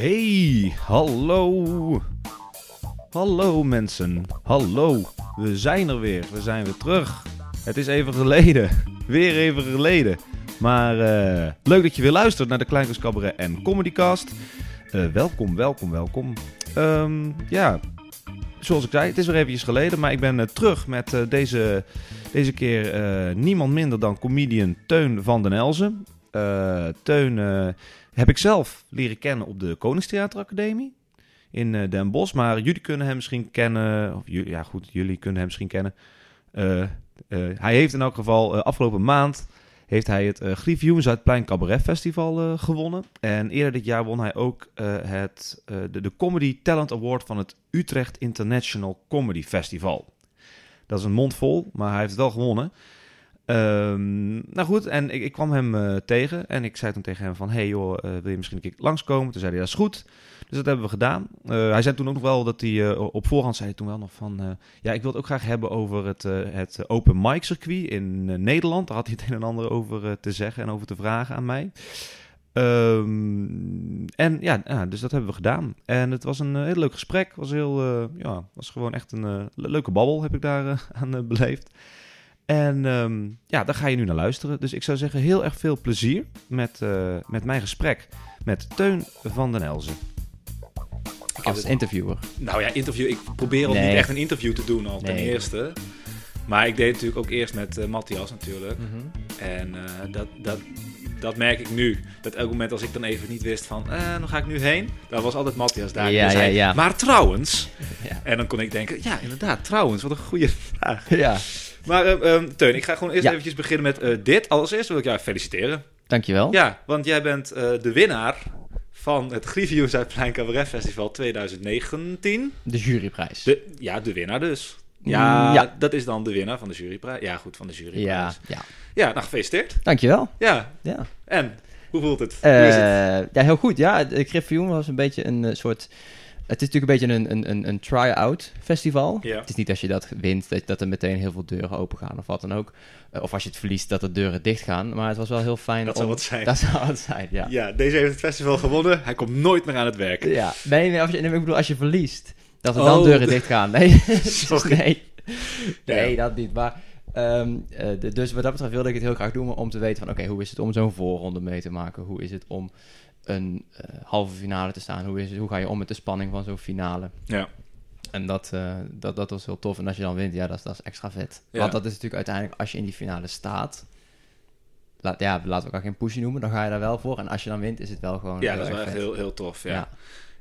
Hey, hallo. Hallo mensen. Hallo. We zijn er weer. We zijn weer terug. Het is even geleden. Weer even geleden. Maar eh, leuk dat je weer luistert naar de Kleinkus Cabaret en Comedycast. Eh, welkom, welkom, welkom. Ehm, ja, zoals ik zei, het is weer eventjes geleden. Maar ik ben eh, terug met deze, deze keer niemand minder dan comedian Teun van den Elzen. Teun heb ik zelf leren kennen op de Koningstheateracademie in eh, Den Bosch. Maar jullie kunnen hem misschien kennen. Of jullie, ja, goed, jullie kunnen hem misschien kennen. Eh, eh, hij heeft in elk geval afgelopen maand heeft hij het uh, Griffioen Zuidplein Cabaret Festival gewonnen. En eerder dit jaar won hij ook het, de, de Comedy Talent Award van het Utrecht International Comedy Festival. Dat is een mond vol, maar hij heeft het wel gewonnen. Ehm, nou goed, en ik, ik kwam hem eh, tegen en ik zei toen tegen hem van... hey joh, eh, wil je misschien een keer langskomen? Toen zei hij, dat is goed. Dus dat hebben we gedaan. Eh, hij zei toen ook nog wel dat hij op voorhand zei toen wel nog van... ja, ik wil het ook graag hebben over het, het open mic circuit in Nederland. Daar had hij het een en ander over te zeggen en over te vragen aan mij. Ehm, en ja, ja, dus dat hebben we gedaan. En het was een heel leuk gesprek. Was heel, ja, was gewoon echt een le- leuke babbel heb ik daar aan beleefd. En ehm, ja, daar ga je nu naar luisteren. Dus ik zou zeggen, heel erg veel plezier met, eh, met mijn gesprek met Teun van den Elzen. Als het- interviewer. Nou ja, interview. Ik probeer ook Nee. niet echt een interview te doen al ten Nee. eerste. Maar ik deed het natuurlijk ook eerst met eh, Matthias natuurlijk. Mhm. En eh, dat, dat, dat merk ik nu. Dat elk moment als ik dan even niet wist van, eh, dan ga ik nu heen. Dan was altijd Matthias daar. Ja, Die zei, ja, ja. Maar trouwens. Ja. En dan kon ik denken, ja inderdaad, trouwens. Wat een goede vraag. ja, Maar eh, ehm, Teun, ik ga gewoon eerst Ja. eventjes beginnen met eh, dit. Allereerst wil ik jou feliciteren. dankjewel. Ja, want jij bent eh, de winnaar van het Grievio Zuidplein Cabaret Festival 2019. De juryprijs. De, ja, de winnaar dus. Ja, Mm, ja. dat is dan de winnaar van de juryprijs. Ja, goed, van de ja, juryprijs. ja. Ja, nou gefeliciteerd. Dankjewel. Ja, Ja. en hoe voelt het? Eh, hoe is het? ja, heel goed. Ja, de Griffioen was een beetje een soort... Het is natuurlijk een beetje een, een, een, een try-out festival. Ja. Het is niet als je dat wint, dat, dat er meteen heel veel deuren open gaan of wat dan ook. Eh, of als je het verliest, dat de deuren dicht gaan. Maar het was wel heel fijn Dat om... zou wat zijn. Dat zou wat zijn, ja. Ja, deze heeft het festival gewonnen. Hij komt nooit meer aan het werk. Ja, nee, nee, als je, nee, ik bedoel, als je verliest, dat er Oh, dan deuren de- dicht gaan. Nee, Sorry. nee. nee Ja. dat niet. Maar, ehm, eh, dus wat dat betreft wilde ik het heel graag doen, om te weten van, oké, hoe is het om zo'n voorronde mee te maken? Hoe is het om een eh, halve finale te staan? Hoe, is hoe ga je om met de spanning van zo'n finale? Ja. En dat, eh, dat, dat was heel tof. En als je dan wint, ja, dat, is- dat is extra vet. Ja. Want dat is natuurlijk uiteindelijk, als je in die finale staat... Laat, ja, laten we elkaar geen pushy noemen, dan ga je daar wel voor. En als je dan wint, is het wel gewoon Ja, heel dat is wel echt vet. heel, heel tof. Ja, Ja.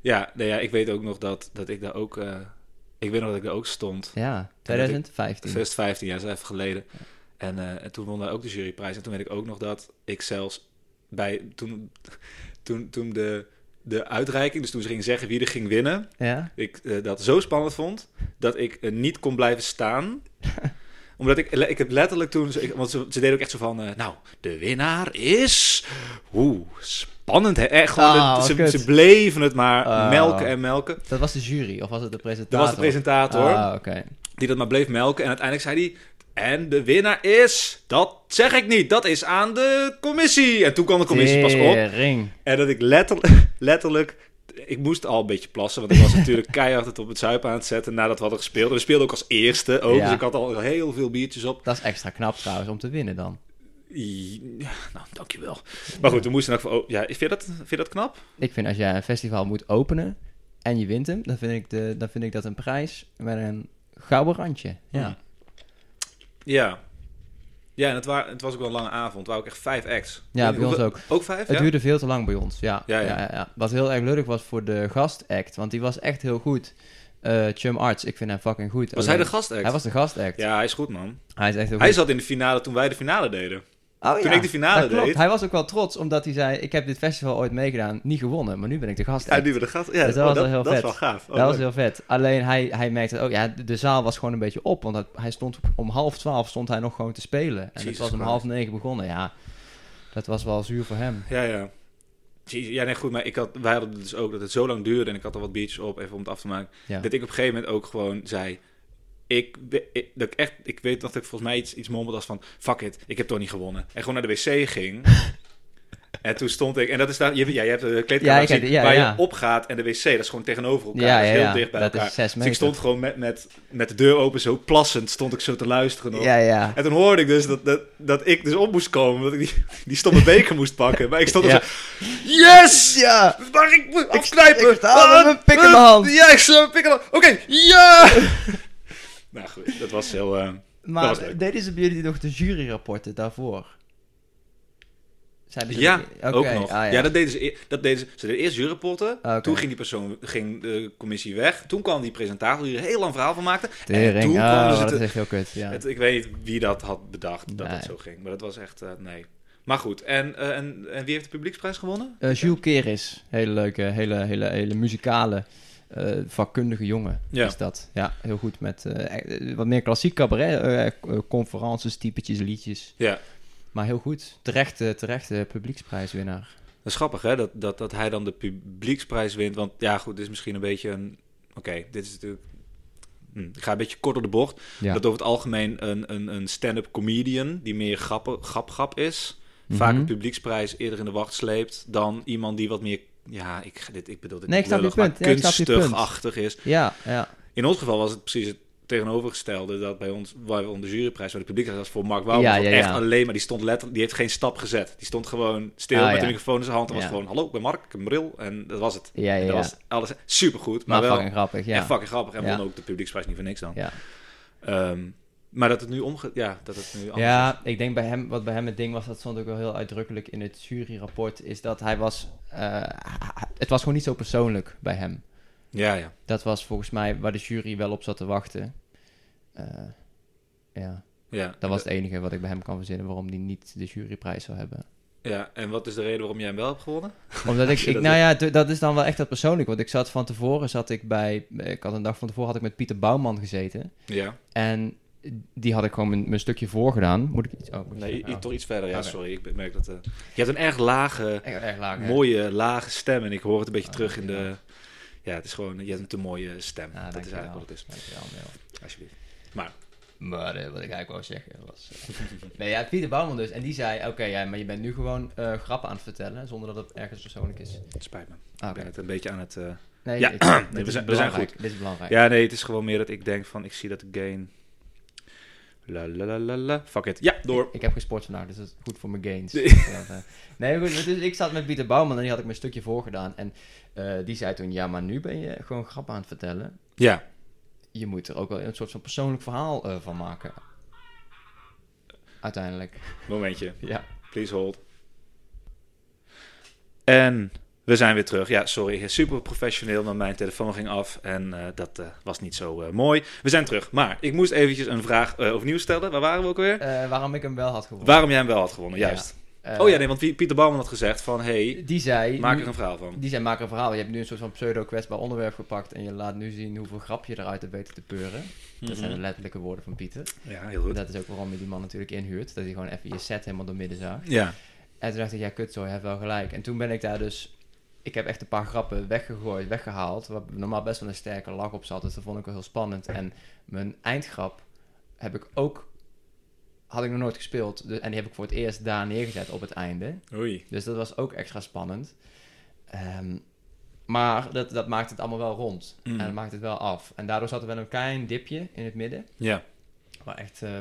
ja. nee, ja, ik weet ook nog dat, dat ik daar ook... eh, ik weet nog dat ik daar ook stond. Ja, 2015. 2015, ja, dat is even geleden. En, en toen won hij ook de juryprijs. En toen weet ik ook nog dat ik zelfs bij... Toen, toen, toen de, de uitreiking, dus toen ze gingen zeggen wie er ging winnen... Ja? ik eh, dat zo spannend vond dat ik eh, niet kon blijven staan. Omdat ik, ik heb letterlijk toen, ik- want ze, ze deden ook echt zo van, eh, nou, de winnaar is, oeh, spannend hè. Echt gewoon, Ah, de- ze, ze bleven het maar Oh. melken en melken. Dat was de jury, of was het de presentator? Dat was de presentator, Ah, oké. die dat maar bleef melken. En uiteindelijk zei hij, en de winnaar is, dat zeg ik niet, dat is aan de commissie. En toen kwam de commissie pas op. En dat ik letterlijk, letterlijk, ik moest al een beetje plassen, want ik was natuurlijk keihard het op het zuipen aan het zetten nadat we hadden gespeeld. En we speelden ook als eerste ook, Ja. dus ik had al heel veel biertjes op. Dat is extra knap trouwens, om te winnen dan. Ja, nou, dankjewel. Maar goed, we moesten ook... Oh, ja, vind je, dat, vind je dat knap? Ik vind als jij een festival moet openen en je wint hem, dan vind ik, de, dan vind ik dat een prijs met een gouden randje. Ja. Ja. Ja, en het, wa- het was ook wel een lange avond. Het waren ook echt vijf acts. Ja, bij ons ook. Ook vijf, Het ja? duurde veel te lang bij ons, ja. Ja, Ja, ja. ja. ja, Wat heel erg lullig was voor de gastact, want die was echt heel goed. Eh Chum Arts, ik vind hem fucking goed. Was hij de gastact? Hij was de gastact. Ja, hij is goed, man. Hij is echt heel Hij goed. zat in de finale toen wij de finale deden. Oh, Toen ja, ik de finale dat klopt. deed. Hij was ook wel trots, omdat hij zei... Ik heb dit festival ooit meegedaan, niet gewonnen, maar nu ben ik de gast. Ja, we de gast... Ja, Dus dat oh, was wel heel dat is vet. wel gaaf. Oh, dat was heel vet. Alleen hij, hij merkte ook... Ja, de, de zaal was gewoon een beetje op, want dat- hij stond om half twaalf stond hij nog gewoon te spelen. En het was om Christ. half negen begonnen, ja. Dat was wel zuur voor hem. Ja, ja. Ja, nee, goed, maar ik had, wij hadden dus ook dat het zo lang duurde en ik had al wat biertjes op, even om het af te maken. Ja. Dat ik op een gegeven moment ook gewoon zei, ik, ik, dat ik echt, ik weet dat ik volgens mij iets, iets mompelde als van, fuck it, ik heb toch niet gewonnen. En gewoon naar de wc ging. En toen stond ik, en dat is daar, je, ja, je hebt de kleedkamer ik ja, waar je opgaat en de wc, dat is gewoon tegenover elkaar. Dat is heel dicht bij Dat is elkaar. zes Dus ik stond gewoon met, met, met de deur open, zo plassend, stond ik zo te luisteren nog. Ja, ja. En toen hoorde ik dus dat, dat, dat ik dus op moest komen, dat ik die, die stomme beker moest pakken. Maar ik stond er Ja. zo, yes! Ja! Maar ik moet afknijpen! ik met mijn pik in mijn hand. Ja, ik sta mijn pik in mijn hand. Oké, ja! nou goed, dat was heel... eh, Maar was deden ze bij jullie nog de juryrapporten daarvoor? Zijn ja, ook nog. ah, ja. dat deden ze. e- Dat deden ze. Ze deden eerst juryrapporten. Oké. Toen ging die persoon, ging de commissie weg. Toen kwam die presentator die er een heel lang verhaal van maakte. En Tering, toen ah, kwamen ze dat te- is echt heel kut, ja. Het, ik weet niet wie dat had bedacht dat Nee. het zo ging. Maar dat was echt, eh, nee. Maar goed, en, eh, en, en wie heeft de publieksprijs gewonnen? Eh, Jules Keris, hele leuke, hele, hele, hele muzikale, eh, vakkundige jongen Ja. is dat. Ja, heel goed met eh, eh, wat meer klassiek cabaret, eh, conferences, typetjes, liedjes. Ja. Maar heel goed, terecht, terecht publieksprijswinnaar. Dat is grappig, hè? Dat, dat, dat hij dan de publieksprijs wint. Want ja, goed, dit is misschien een beetje een... Oké, dit is natuurlijk... hm, ik ga een beetje kort door de bocht. Ja. Dat over het algemeen een, een, een stand-up comedian... die meer grappen, grap-grap is... Mhm. vaak een publieksprijs eerder in de wacht sleept... dan iemand die wat meer... Ja, ik, dit, ik bedoel dit Nee, ik je punt. maar Ja, kunstig-achtig is. Ja, ja. In ons geval was het precies het tegenovergestelde... dat bij ons, waar we om de juryprijs... waar de publieksprijs was voor Mark Wouw... Ja, echt ja. alleen maar... die stond letterlijk... die heeft geen stap gezet. Die stond gewoon stil Ah, met de microfoon in zijn hand... en was gewoon... hallo, ik ben Mark, een bril... en dat was het. Ja, ja, En dat was alles supergoed, maar, Maar wel fucking grappig, ja. echt fucking grappig. En won ook de publieksprijs niet voor niks dan. Ja. Ehm, maar dat het nu omge... Ja, dat het nu is. Ja, ik denk bij hem, wat bij hem het ding was, dat stond ook wel heel uitdrukkelijk in het juryrapport, is dat hij was, eh, het was gewoon niet zo persoonlijk bij hem. Ja, ja. Dat was volgens mij waar de jury wel op zat te wachten. Eh, ja, Ja. dat was het enige wat ik bij hem kan verzinnen waarom hij niet de juryprijs zou hebben. Ja, en wat is de reden waarom jij hem wel hebt gewonnen? Omdat ik, ik nou ja, dat is dan wel echt dat persoonlijk, want ik zat van tevoren, zat ik bij, ik had een dag van tevoren had ik met Pieter Bouwman gezeten. Ja. En die had ik gewoon mijn, mijn stukje voorgedaan. Moet ik iets... Oh, moet ik Nee, zeggen? i- Oh. toch iets verder. Ja, Oké. sorry. Ik merk dat... eh, je hebt een erg lage, Echt, erg laag, hè? mooie, lage stem. En ik hoor het een beetje Oh, terug in de... Ja, het is gewoon... Je hebt een te mooie stem. Ja, dat is eigenlijk wat het is. Dankjewel, Nel. Alsjeblieft. Maar eh, wat ik eigenlijk wou zeggen was... eh, nee, ja, Pieter Bouwman dus. En die zei, oké, ja, maar je bent nu gewoon grappen aan het vertellen, zonder dat het ergens persoonlijk is. Het spijt me. Ah, Ik ben het een beetje aan het... Nee, Ja, ik- nee, we is zijn- we zijn belangrijk. Dit is belangrijk. Ja, nee, het is gewoon meer dat ik denk van... Ik zie dat de gain... La la la la la. Fuck it. Ja, door. Ik heb gesport vandaag, dus dat is goed voor mijn gains. Nee. Dus eh, nee, goed, dus ik zat met Pieter Bouwman en die had ik mijn stukje voorgedaan. En eh, die zei toen, ja, maar nu ben je gewoon grappen aan het vertellen. Ja. Je moet er ook wel een soort van persoonlijk verhaal eh, van maken. Uiteindelijk, Momentje. ja. Please hold. En we zijn weer terug. Ja, sorry, super professioneel, maar mijn telefoon ging af en eh, dat eh, was niet zo eh, mooi. We zijn terug, maar ik moest eventjes een vraag overnieuw stellen. Waar waren we ook alweer? Eh, waarom ik hem wel had gewonnen. Waarom jij hem wel had gewonnen, juist. Oh ja, nee, want Pie- Pieter Bouwman had gezegd van, hey, Die zei... maak er een verhaal van. Die zei, maak er een verhaal. Je hebt nu een soort van pseudo-kwetsbaar onderwerp gepakt en je laat nu zien hoeveel grap je eruit hebt weten te peuren. Dat zijn de Mhm. letterlijke woorden van Pieter. Ja, heel goed. Dat is ook waarom je die man natuurlijk inhuurt. Dat hij gewoon even je set helemaal door midden zag. Ja, En toen dacht ik, ja kut zo, je hebt wel gelijk. En toen ben ik daar dus... Ik heb echt een paar grappen weggegooid, weggehaald. Waar normaal best wel een sterke lach op zat. Dus dat vond ik wel heel spannend. En mijn eindgrap heb ik ook... Had ik nog nooit gespeeld. Dus- en die heb ik voor het eerst daar neergezet op het einde. oei. Dus dat was ook extra spannend. Ehm, maar dat, dat maakt het allemaal wel rond. Mm. En dat maakt het wel af. En daardoor zat er wel een klein dipje in het midden. Ja, Waar echt eh,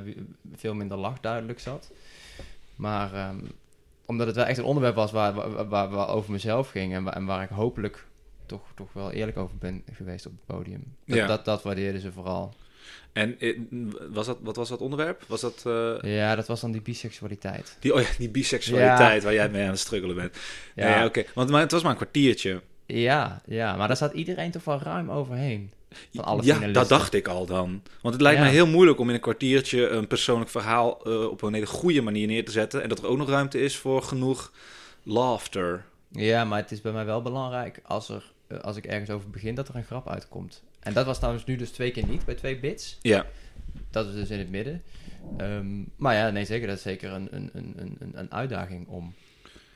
veel minder lach duidelijk zat. Maar ehm, omdat het wel echt een onderwerp was waar, waar, waar, waar over mezelf ging. En waar, en waar ik hopelijk toch, toch wel eerlijk over ben geweest op het podium. Dat, Ja. dat, dat waardeerden ze vooral. en eh, was dat, wat was dat onderwerp? Was dat eh, Ja, dat was dan die biseksualiteit. die, oh ja, die biseksualiteit waar jij mee aan het struggelen bent? Ja, Ja, oké. Want maar het was maar een kwartiertje. ja, ja, maar daar zat iedereen toch wel ruim overheen. Van alle ja, finalisten. dat dacht ik al dan. Want het lijkt Ja. me heel moeilijk om in een kwartiertje een persoonlijk verhaal eh, op een hele goede manier neer te zetten. En dat er ook nog ruimte is voor genoeg laughter. Ja, maar het is bij mij wel belangrijk als, er, eh, als ik ergens over begin dat er een grap uitkomt. En dat was trouwens nu dus twee keer niet bij twee bits. Ja, Dat is dus in het midden. Ehm, maar ja, nee, zeker. Dat is zeker een, een, een, een, een uitdaging om,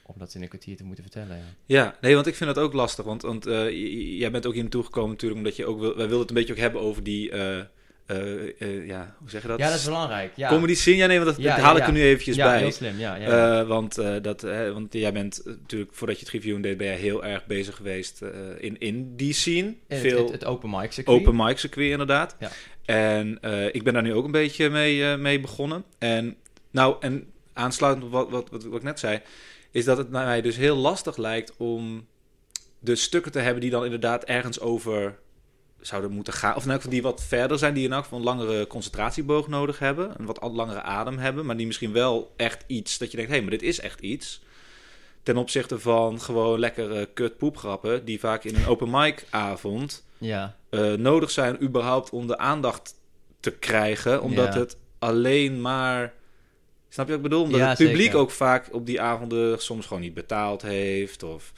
om dat in een kwartier te moeten vertellen. Ja. ja. nee, want ik vind dat ook lastig. Want, want eh, jij bent ook hier naartoe gekomen natuurlijk omdat je ook wil, wij wilden het een beetje ook hebben over die... eh, eh, ja, hoe zeg je dat? Ja, dat is belangrijk. Ja, Comedy scene, ja nee, want dat, Ja, dat haal ik er nu eventjes ja bij. heel slim. Ja, ja. Want, dat, want jij bent natuurlijk, voordat je het review deed, ben jij heel erg bezig geweest in, in die scene. In Veel het, het open mic circuit. open mic circuit inderdaad. Ja. En ik ben daar nu ook een beetje mee, mee begonnen. En nou, en aansluitend op wat, wat, wat, wat ik net zei, is dat het mij dus heel lastig lijkt om de stukken te hebben die dan inderdaad ergens over zouden moeten gaan. Of in elk geval die wat verder zijn, die in elk geval een langere concentratieboog nodig hebben. Een wat al- langere adem hebben, maar die misschien wel echt iets dat je denkt, hé, hey, maar dit is echt iets. Ten opzichte van gewoon lekkere kut poepgrappen die vaak in een open mic avond Ja. eh, nodig zijn überhaupt om de aandacht te krijgen. Omdat Ja. het alleen maar... Snap je wat ik bedoel? Omdat Ja, het publiek zeker. ook vaak op die avonden soms gewoon niet betaald heeft. Of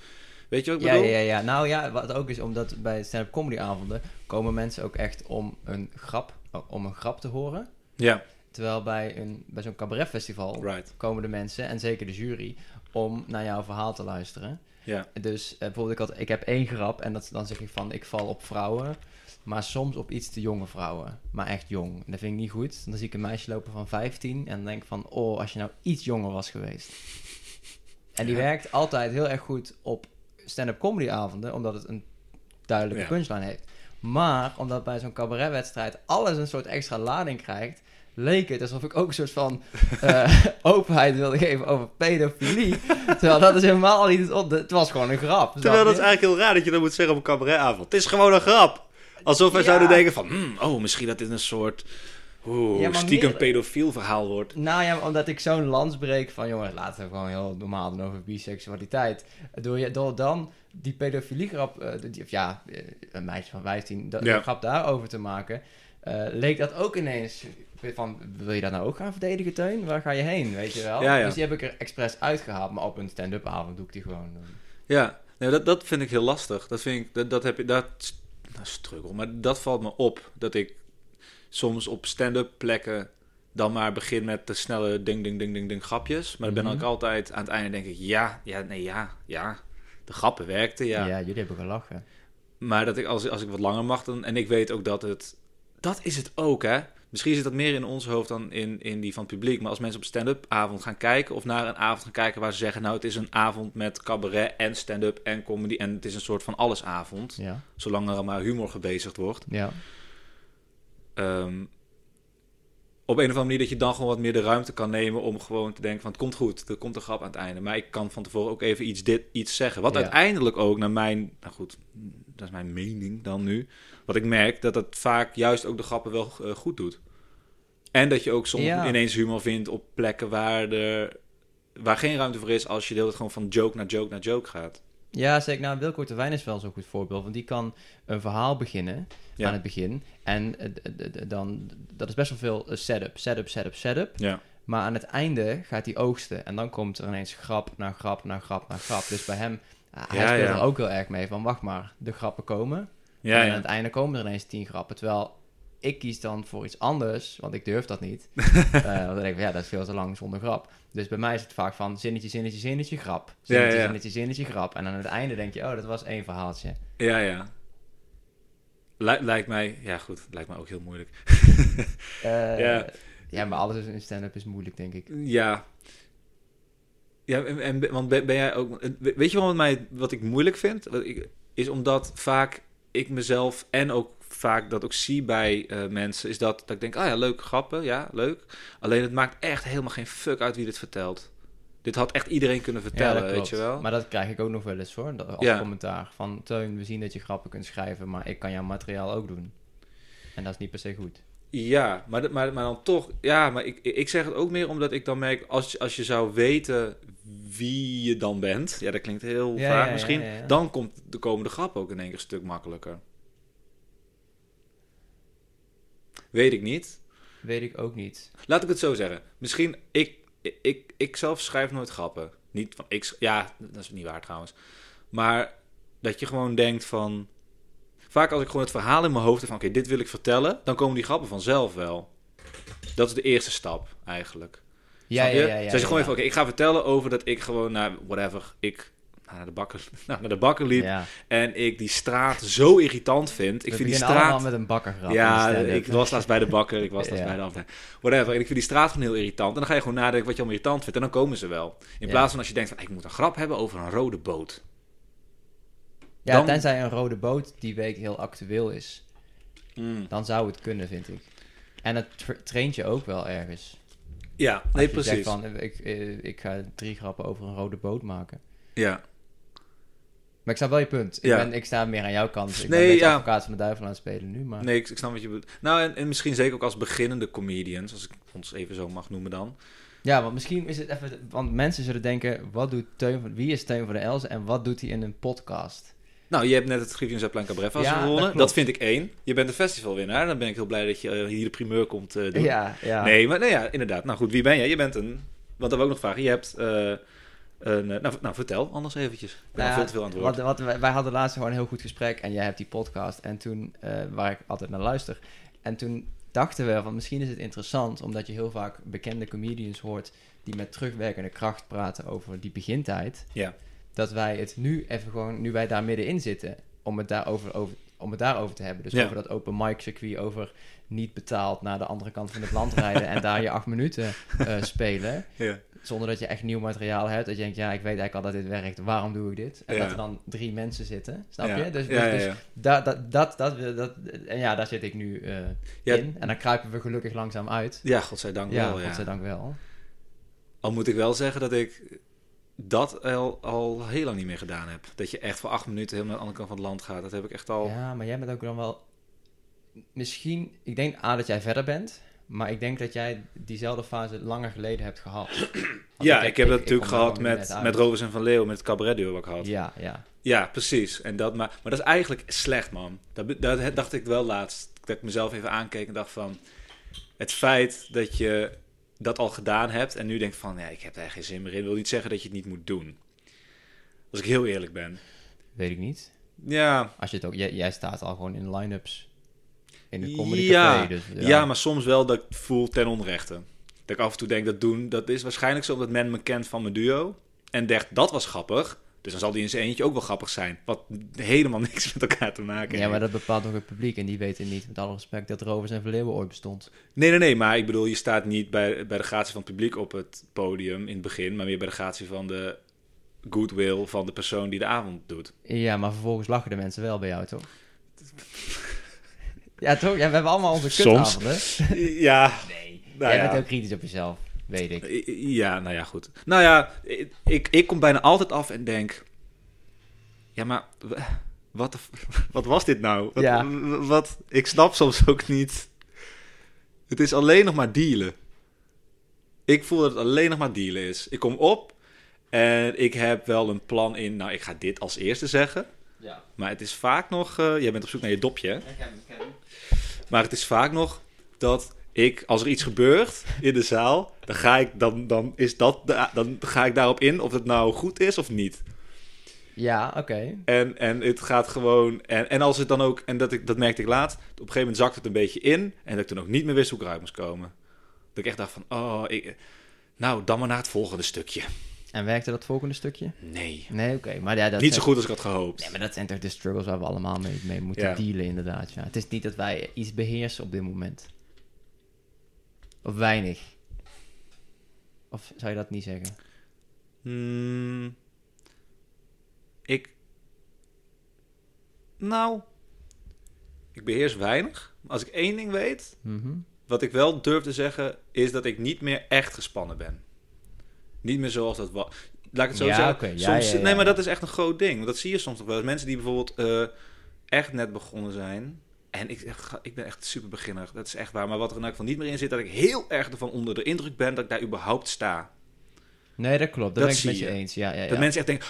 weet je wat ik Ja, bedoel? ja, ja. Nou ja, wat ook is, omdat bij stand-up comedy avonden komen mensen ook echt om een grap, om een grap te horen. Ja, Terwijl bij, een, bij zo'n cabaretfestival right. komen de mensen, en zeker de jury, om naar jouw verhaal te luisteren. Ja, Dus eh, bijvoorbeeld, ik, had, ik heb één grap en dat, dan zeg ik van, ik val op vrouwen, maar soms op iets te jonge vrouwen. Maar echt jong. En dat vind ik niet goed. Dan zie ik een meisje lopen van 15 en dan denk ik van, oh, als je nou iets jonger was geweest. En die Ja. werkt altijd heel erg goed op stand-up comedy avonden, omdat het een duidelijke Ja. punchline heeft. Maar omdat bij zo'n cabaretwedstrijd alles een soort extra lading krijgt, leek het alsof ik ook een soort van eh, openheid wilde geven over pedofilie. Terwijl dat is helemaal niet het. Het was gewoon een grap. Terwijl dat is eigenlijk heel raar dat je dat moet zeggen op een cabaretavond. Het is gewoon een grap. Alsof wij Ja. zouden denken van... hmm, oh, misschien dat dit een soort... Oeh, Ja, stiekem meer- pedofiel verhaal wordt. Nou ja, omdat ik zo'n lans breek van... jongens, laten we gewoon heel normaal doen over biseksualiteit. Door, je, door dan die pedofiliegrap... eh, die, of ja, eh, een meisje van 15... Dat, Ja. grap daarover te maken... eh, leek dat ook ineens... Van, wil je dat nou ook gaan verdedigen, Teun? Waar ga je heen, weet je wel? Ja, ja. Dus die heb ik er expres uitgehaald. Maar op een stand-up avond doe ik die gewoon. eh. Ja, nee, dat, dat vind ik heel lastig. Dat vind ik, dat, dat heb je, dat, nou, struggle, maar dat valt me op. Dat ik soms op stand-up plekken dan maar begin met de snelle ding, ding, ding, ding, ding grapjes. Maar dan ben Mhm. ik altijd aan het einde denk ik, ja, ja, nee, ja, ja. De grappen werkten, ja. Ja. jullie hebben gelachen. Maar dat ik, als, als ik wat langer mag, dan, en ik weet ook dat het, dat is het ook, hè. Misschien zit dat meer in ons hoofd dan in, in die van het publiek. Maar als mensen op stand-up avond gaan kijken... of naar een avond gaan kijken waar ze zeggen... nou, het is een avond met cabaret en stand-up en comedy... en het is een soort van allesavond... Ja. zolang er maar humor gebezigd wordt. Ja. Ehm, op een of andere manier dat je dan gewoon wat meer de ruimte kan nemen... om gewoon te denken van het komt goed, er komt een grap aan het einde. Maar ik kan van tevoren ook even iets, dit, iets zeggen. Wat Ja. uiteindelijk ook naar mijn... Nou goed, dat is mijn mening dan nu. Wat ik merk, dat het vaak juist ook de grappen wel eh, goed doet. En dat je ook soms Ja. ineens humor vindt op plekken waar, er, waar geen ruimte voor is... als je de hele tijd gewoon van joke naar joke naar joke gaat. Ja, zeker. Nou, Wilco Terwijn is wel zo'n goed voorbeeld. Want die kan een verhaal beginnen Ja. aan het begin. En eh, dan, dat is best wel veel eh, setup, setup, setup, setup. Ja. Maar aan het einde gaat hij oogsten. En dan komt er ineens grap na grap na grap na grap. Dus bij hem, hij Ja, speelt er ook heel erg mee van, wacht maar, de grappen komen. Ja, en aan het einde komen er ineens tien grappen. Terwijl ik kies dan voor iets anders, want ik durf dat niet. Want dan denk ik, ja, dat is veel te lang zonder grap. Dus bij mij is het vaak van zinnetje, zinnetje, zinnetje, grap. Zinnetje, Ja, ja. zinnetje, zinnetje, grap. En aan het einde denk je, oh, dat was één verhaaltje. Ja, ja. Lij- lijkt mij... Ja, goed. Lijkt mij ook heel moeilijk. Eh, Ja. ja. maar alles in stand-up is moeilijk, denk ik. Ja. Ja, en, en- want ben, ben jij ook... Weet je wat, mij, wat ik moeilijk vind? Wat ik, is omdat vaak ik mezelf en ook vaak dat ook zie bij eh, mensen... is dat, dat ik denk, ah ja, leuke grappen, ja, leuk. Alleen het maakt echt helemaal geen fuck uit wie dit vertelt. Dit had echt iedereen kunnen vertellen, ja, weet je wel? Maar dat krijg ik ook nog wel eens hoor, dat- als Ja. commentaar. Van, Teun, we zien dat je grappen kunt schrijven, maar ik kan jouw materiaal ook doen. En dat is niet per se goed. Ja, maar, maar, maar dan toch... Ja, maar ik, ik zeg het ook meer omdat ik dan merk... Als, als je zou weten wie je dan bent... Ja, dat klinkt heel Ja, vaag ja, misschien. ja, ja. Dan komt de komende grap ook in één keer een stuk makkelijker. Weet ik niet. Weet ik ook niet. Laat ik het zo zeggen. Misschien... Ik, ik, ik zelf schrijf nooit grappen. Niet van... Ik, ja, dat is niet waar trouwens. Maar dat je gewoon denkt van... Vaak als ik gewoon het verhaal in mijn hoofd heb van... Oké, dit wil ik vertellen. Dan komen die grappen vanzelf wel. Dat is de eerste stap eigenlijk. Ja, ja, je? ja. ja, Zij zeggen gewoon even, oké, ik ga vertellen over dat ik gewoon, nou, whatever, ik naar, de bakker, naar de bakker liep. Ja. En ik die straat zo irritant vind. Ik vind die straat... met een bakkergrap. Ja, de stand-up. ik was laatst bij de bakker. Ik was laatst Ja. bij de afdeling. Whatever. En ik vind die straat gewoon heel irritant. En dan ga je gewoon nadenken wat je allemaal irritant vindt. En dan komen ze wel. In Ja. plaats van als je denkt van, ik moet een grap hebben over een rode boot. Ja, Dan- tenzij een rode boot die week heel actueel is. Mm. Dan zou het kunnen, vind ik. En het tra- traint je ook wel ergens. Ja, nee, precies. zegt van, eh, ik, eh, ik ga drie grappen over een rode boot maken. Ja. Maar ik snap wel je punt. Ik, Ja. ben, ik sta meer aan jouw kant. Ik ben Nee, beetje ja. advocaat van de duivel aan het spelen nu, maar... Nee, ik, ik snap wat je bedoelt. Nou, en, en misschien zeker ook als beginnende comedians, als ik ons even zo mag noemen dan. Ja, want misschien is het even... Want mensen zullen denken, wat doet Teun van... Wie is Teun van de Elzen en wat doet hij in een podcast? Nou, je hebt net het Griffin Zeppelin Festival Ja, dat gewonnen. Dat, klopt. vind ik één. Je bent de festivalwinnaar. Dan ben ik heel blij dat je eh, hier de primeur komt eh, doen. Ja, ja. Nee, maar nee, ja, inderdaad. Nou goed, wie ben jij? Je bent een... Want dat wil ik ook nog vragen. Je hebt eh, een... nou, nou, vertel anders eventjes. Ik ben Nou veel te veel aan het woord. Wat, wat, wij, hadden laatst gewoon een heel goed gesprek en jij hebt die podcast en toen, waar ik altijd naar luister. En toen dachten we van misschien is het interessant, omdat je heel vaak bekende comedians hoort die met terugwerkende kracht praten over die begintijd. Ja. Dat wij het nu even gewoon, nu wij daar middenin zitten, om het daarover, over, om het daarover te hebben. Dus Ja. over dat open mic circuit, over niet betaald naar de andere kant van het land rijden en daar je acht minuten eh, spelen Ja. zonder dat je echt nieuw materiaal hebt. Dat je denkt, ja, ik weet eigenlijk al dat dit werkt. Waarom doe ik dit? En Ja. dat er dan drie mensen zitten. Snap je? Dus, ja, dus, dus. Dat, dat, dat, dat, en ja, daar zit ik nu eh, in. En dan kruipen we gelukkig langzaam uit. Ja, godzijdank wel. Ja. godzijdank wel. Al moet ik wel zeggen dat ik dat al, al heel lang niet meer gedaan heb. Dat je echt voor acht minuten helemaal naar de andere kant van het land gaat. Dat heb ik echt al... Ja, maar jij bent ook dan wel... Misschien, ik denk A, dat jij verder bent. Maar ik denk dat jij diezelfde fase langer geleden hebt gehad. Ja, ik, heb dat ik natuurlijk gehad met, met Rovers en Van Leeuwen, met het cabaret duo wat ik had. Ja, Ja, ja. precies. En dat, maar, maar dat is eigenlijk slecht, man. Dat, dat dacht ik wel laatst. Dat ik mezelf even aankeek en dacht van... Het feit dat je dat al gedaan hebt en nu denkt van... Ja, ik heb daar geen zin meer in. Wil niet zeggen dat je het niet moet doen. Als ik heel eerlijk ben. Weet ik niet. Ja, Als je het ook, jij, jij staat al gewoon in line-ups. In het comedy Ja, café. Dus, ja. maar soms wel dat ik voel ten onrechte. Dat ik af en toe denk dat doen, dat is waarschijnlijk zo omdat men me kent van mijn duo. En dacht, dat was grappig. Dus dan zal die in zijn eentje ook wel grappig zijn. Wat helemaal niks met elkaar te maken Ja, maar heeft. dat bepaalt ook het publiek. En die weten niet, met alle respect, dat Rovers en Verleeuwen ooit bestond. Nee, nee, nee. Maar ik bedoel, je staat niet bij, bij de gratie van het publiek op het podium in het begin. Maar meer bij de gratie van de goodwill van de persoon die de avond doet. Ja, maar vervolgens lachen de mensen wel bij jou, toch? ja, toch? Ja, we hebben allemaal onze Soms. kutavonden. Ja, Nee. Nou Jij ja. bent ook kritisch op jezelf, weet ik. Ja, nou ja, goed. Nou ja, ik, ik kom bijna altijd af en denk... Ja, maar wat, de wat was dit nou? Wat, Ja. wat, ik snap soms ook niet... Het is alleen nog maar dealen. Ik voel dat het alleen nog maar dealen is. Ik kom op en ik heb wel een plan in... Nou, ik ga dit als eerste zeggen. Ja. Maar het is vaak nog... eh, jij bent op zoek naar je dopje, hè? Maar het is vaak nog dat ik, als er iets gebeurt in de zaal, dan ga ik, dan, dan is dat, de- dan ga ik daarop in of het nou goed is of niet. Ja, oké. En, en het gaat gewoon, en, en als het dan ook, en dat, ik, dat merkte ik laat, op een gegeven moment zakte het een beetje in en dat ik toen ook niet meer wist hoe ik eruit moest komen. Dat ik echt dacht van, oh, ik, nou, dan maar naar het volgende stukje. En werkte dat volgende stukje? Nee, Nee, oké. Maar ja, dat niet zo goed als ik had gehoopt. Nee, maar dat zijn toch de struggles waar we allemaal mee, mee moeten Ja. dealen, inderdaad. Ja. Het is niet dat wij iets beheersen op dit moment. Of weinig. Of zou je dat niet zeggen? Hmm, ik. Nou. Ik beheers weinig. Als ik één ding weet. Mhm. Wat ik wel durf te zeggen. Is dat ik niet meer echt gespannen ben. Niet meer zoals dat was. Laat ik het zo Ja, zeggen. Ja, soms, ja, nee, maar dat is echt een groot ding. Want dat zie je soms nog wel. Mensen die bijvoorbeeld eh, echt net begonnen zijn. En ik, ik ben echt super beginner. Dat is echt waar. Maar wat er in elk geval niet meer in zit. Dat ik heel erg ervan onder de indruk ben. Dat ik daar überhaupt sta. Nee, dat klopt. Dat, Dat ben ik met je. eens. Ja, ja, ja. Dat mensen echt denken,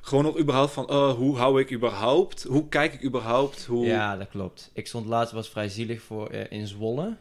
gewoon nog überhaupt van, oh, hoe hou ik überhaupt? Hoe kijk ik überhaupt? Hoe... Ja, dat klopt. Ik stond laatst, was vrij zielig voor, eh, in Zwolle.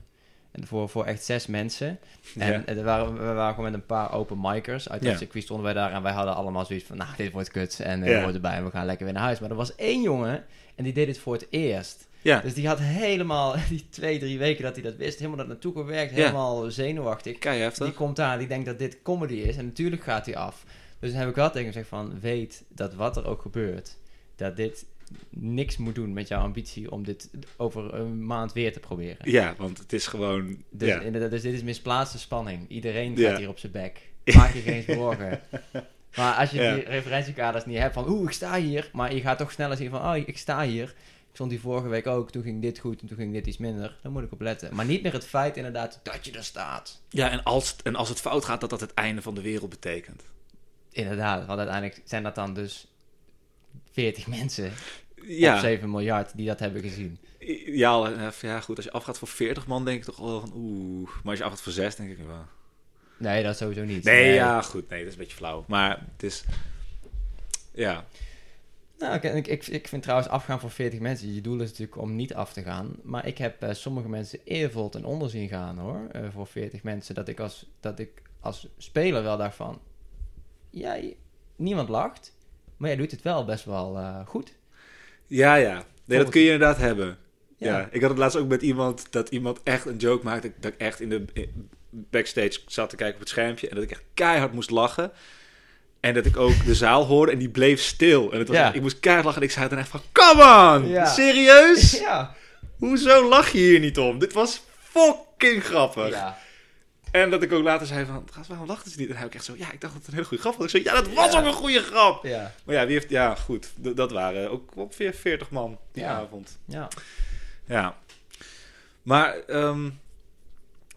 En voor, voor echt zes mensen. En Ja. eh, er waren, we waren gewoon met een paar open micers. Uit dat Ja. circuit stonden wij daar. En wij hadden allemaal zoiets van, nou, dit wordt kut. En eh Ja. hoort erbij. En we gaan lekker weer naar huis. Maar er was één jongen. En die deed het voor het eerst. ja. Dus die had helemaal, die twee, drie weken dat hij dat wist, helemaal dat naartoe gewerkt. Helemaal zenuwachtig. Kei Die komt daar, die denkt dat dit comedy is. En natuurlijk gaat hij af. Dus dan heb ik wel tegen hem gezegd van, weet dat wat er ook gebeurt, dat dit niks moet doen met jouw ambitie om dit over een maand weer te proberen. Ja, want het is gewoon... Dus, ja. inderdaad, dus dit is misplaatste spanning. Iedereen gaat Ja. hier op zijn bek. Maak je geen zorgen. Maar als je Ja. die referentiekaders niet hebt van, oeh, ik sta hier. Maar je gaat toch sneller zien van, oh, ik sta hier. Ik stond hier vorige week ook, toen ging dit goed en toen ging dit iets minder. Dan moet ik op letten. Maar niet meer het feit inderdaad dat je er staat. Ja, en als, en als het fout gaat, dat dat het einde van de wereld betekent. Inderdaad, want uiteindelijk zijn dat dan dus 40 mensen Ja, op 7 miljard die dat hebben gezien. ja, eh, ja, goed. Als je afgaat voor 40 man, denk ik toch wel van oeh. Maar als je afgaat voor 6, denk ik wel. Nee, dat sowieso niet. Nee, ja, goed. Nee, dat is een beetje flauw. Maar het is... Ja, Nou, ik, ik, ik, vind trouwens afgaan voor 40 mensen. Je doel is natuurlijk om niet af te gaan. Maar ik heb eh, sommige mensen eervol ten onder zien gaan hoor. eh, voor 40 mensen. Dat ik, als, dat ik als speler wel dacht van. Jij, niemand lacht. Maar jij doet het wel best wel goed. Ja. ja. Nee, dat kun je inderdaad hebben. Ja. Ja. ik had het laatst ook met iemand dat iemand echt een joke maakte. Dat ik echt in de in- backstage zat te kijken op het schermpje. En dat ik echt keihard moest lachen. En dat ik ook de zaal hoorde en die bleef stil. En het was Ja. echt- ik moest keihard lachen en ik zei dan echt van... Come on! Ja. Serieus? Ja. Hoezo lach je hier niet om? Dit was fucking grappig. ja. En dat ik ook later zei van... "Gast, Waarom lachten ze niet? En hij ook echt zo... Ja, ik dacht dat het een hele goede grap was. Ik zei... Ja, dat was Ja. ook een goede grap! Ja. Maar ja, wie heeft... Ja, goed. Dat waren ook ongeveer 40 man die Ja. avond. Ja. Ja. Maar... ehm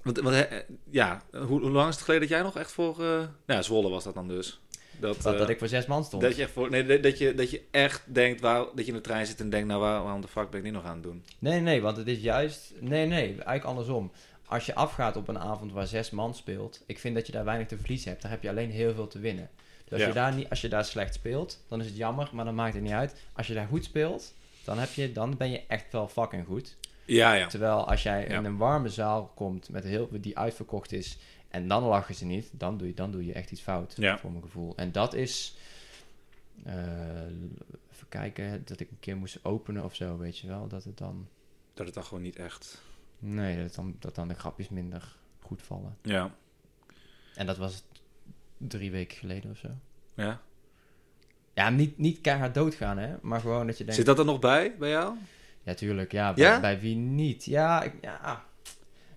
want, want, eh, ja, hoe, hoe lang is het geleden dat jij nog echt voor... eh nou ja, Zwolle was dat dan dus. Dat, Dat, eh, dat ik voor zes man stond. dat je, echt voor, nee, dat- dat, je, dat je echt denkt... Waar, dat je in de trein zit en denkt... Nou, waar, waarom de fuck ben ik dit nog aan het doen? Nee, nee, want het is juist... Nee, nee, eigenlijk andersom. Als je afgaat op een avond waar zes man speelt... Ik vind dat je daar weinig te verliezen hebt. Daar heb je alleen heel veel te winnen. Dus als, Ja. je, daar niet, als je daar slecht speelt, dan is het jammer, maar dan maakt het niet uit. Als je daar goed speelt, dan, heb je, dan ben je echt wel fucking goed. Ja, ja. Terwijl als jij in een warme zaal komt met heel, die uitverkocht is... en dan lachen ze niet, dan doe je, dan doe je echt iets fout, voor mijn gevoel. En dat is... eh, even kijken, dat ik een keer moest openen of zo, weet je wel. Dat het dan... Dat het dan gewoon niet echt... Nee, dat dan, dat dan de grapjes minder goed vallen. Ja. En dat was drie weken geleden of zo. Ja. Ja, niet, niet keihard doodgaan, hè. Maar gewoon dat je denkt... Zit dat er nog bij, bij jou? Ja, tuurlijk. Ja, bij, Ja? bij wie niet? Ja, ik, ja.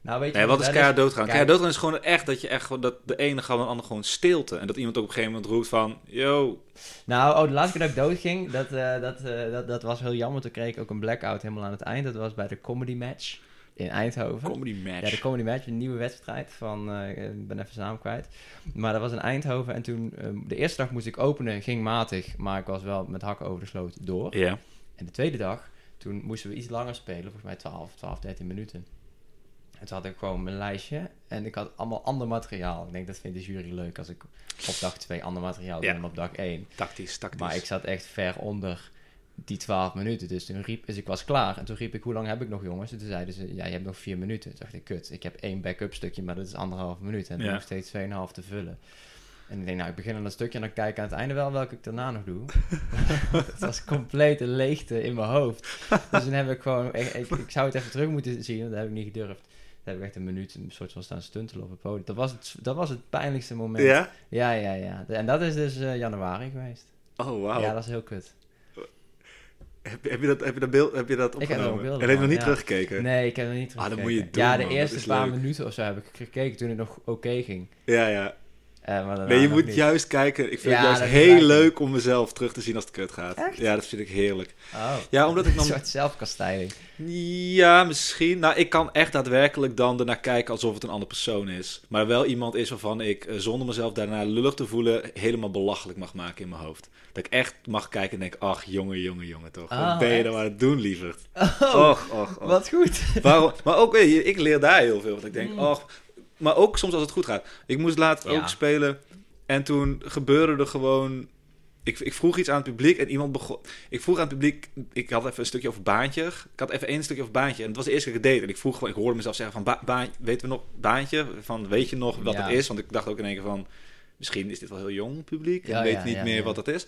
Nou, weet je... Nee, wat is keihard doodgaan? Keihard doodgaan is gewoon echt dat je echt gewoon dat de ene gaat en de ander gewoon stilte. En dat iemand ook op een gegeven moment roept van, yo, Nou, oh, de laatste keer dat ik doodging, dat, eh, dat, eh, dat, dat was heel jammer. Toen kreeg ik ook een blackout helemaal aan het eind. Dat was bij de comedy match in Eindhoven. comedy match. Ja, de Comedy Match, een nieuwe wedstrijd van, eh, ik ben even naam kwijt. Maar dat was in Eindhoven en toen, eh, de eerste dag moest ik openen, ging matig, maar ik was wel met hakken over de sloot door. Ja. En de tweede dag, toen moesten we iets langer spelen, volgens mij 12, 12, 13 minuten. En toen had ik gewoon mijn lijstje en ik had allemaal ander materiaal. Ik denk, dat vindt de jury leuk als ik op dag 2 ander materiaal doe dan op dag 1. Tactisch, tactisch. Maar ik zat echt ver onder die 12 minuten. Dus toen riep, dus ik was klaar. En toen riep ik, hoe lang heb ik nog jongens? En toen zeiden ze, ja, je hebt nog 4 minuten. Toen dacht ik, kut, ik heb één backup stukje, maar dat is anderhalf minuut. En Ja. nog steeds 2,5 te vullen. En ik denk, nou, ik begin aan dat stukje en dan kijk ik aan het einde wel welke ik daarna nog doe. het was complete leegte in mijn hoofd. Dus toen heb ik gewoon, ik, ik, ik zou het even terug moeten zien, dat heb ik niet gedurfd. Daar heb ik echt een minuut een soort van staan stuntelen op het podium. Dat was het, dat was het pijnlijkste moment. Ja? Ja, ja, ja. En dat is dus eh, januari geweest. Oh, wauw. Ja, dat is heel kut. Heb, heb je dat, heb je dat beeld, heb je dat Ik heb opgenomen? beelden en heb je nog niet ja. teruggekeken? Nee, ik heb er niet Ah, dat teruggekeken. moet je doen, Ja, de man. Eerste paar leuk. minuten of zo heb ik gekeken toen het nog oké ging. Ja, ja. Eh, Nee, je moet niet. juist kijken. Ik vind Ja, het juist heel leuk om mezelf terug te zien als het kut gaat. Echt? Ja, dat vind ik heerlijk. Oh. Ja, omdat ik Een dan... soort zelfkastijding. Ja, misschien. Nou, ik kan echt daadwerkelijk dan ernaar kijken alsof het een andere persoon is. Maar wel iemand is waarvan ik, eh, zonder mezelf daarna lullig te voelen, helemaal belachelijk mag maken in mijn hoofd. Dat ik echt mag kijken en denk, ach, jongen, jongen, jongen, toch. Wat Oh, ben je nou aan het doen, lieverd? Oh, Och, och, och. wat goed. Waarom? Maar ook, ik leer daar heel veel. Want ik denk, Mm. och... Maar ook soms als het goed gaat. Ik moest laatst Ja. ook spelen. En toen gebeurde er gewoon... Ik, ik vroeg iets aan het publiek en iemand begon... Ik vroeg aan het publiek... Ik had even een stukje over baantje. Ik had even één stukje over baantje. En het was de eerste keer ik deed. En ik vroeg gewoon... Ik hoorde mezelf zeggen van... Ba, baan- weten we nog baantje? Van, weet je nog wat Ja. het is? Want ik dacht ook in één keer van... Misschien is dit wel heel jong publiek. En Ja, weet niet meer wat dat is.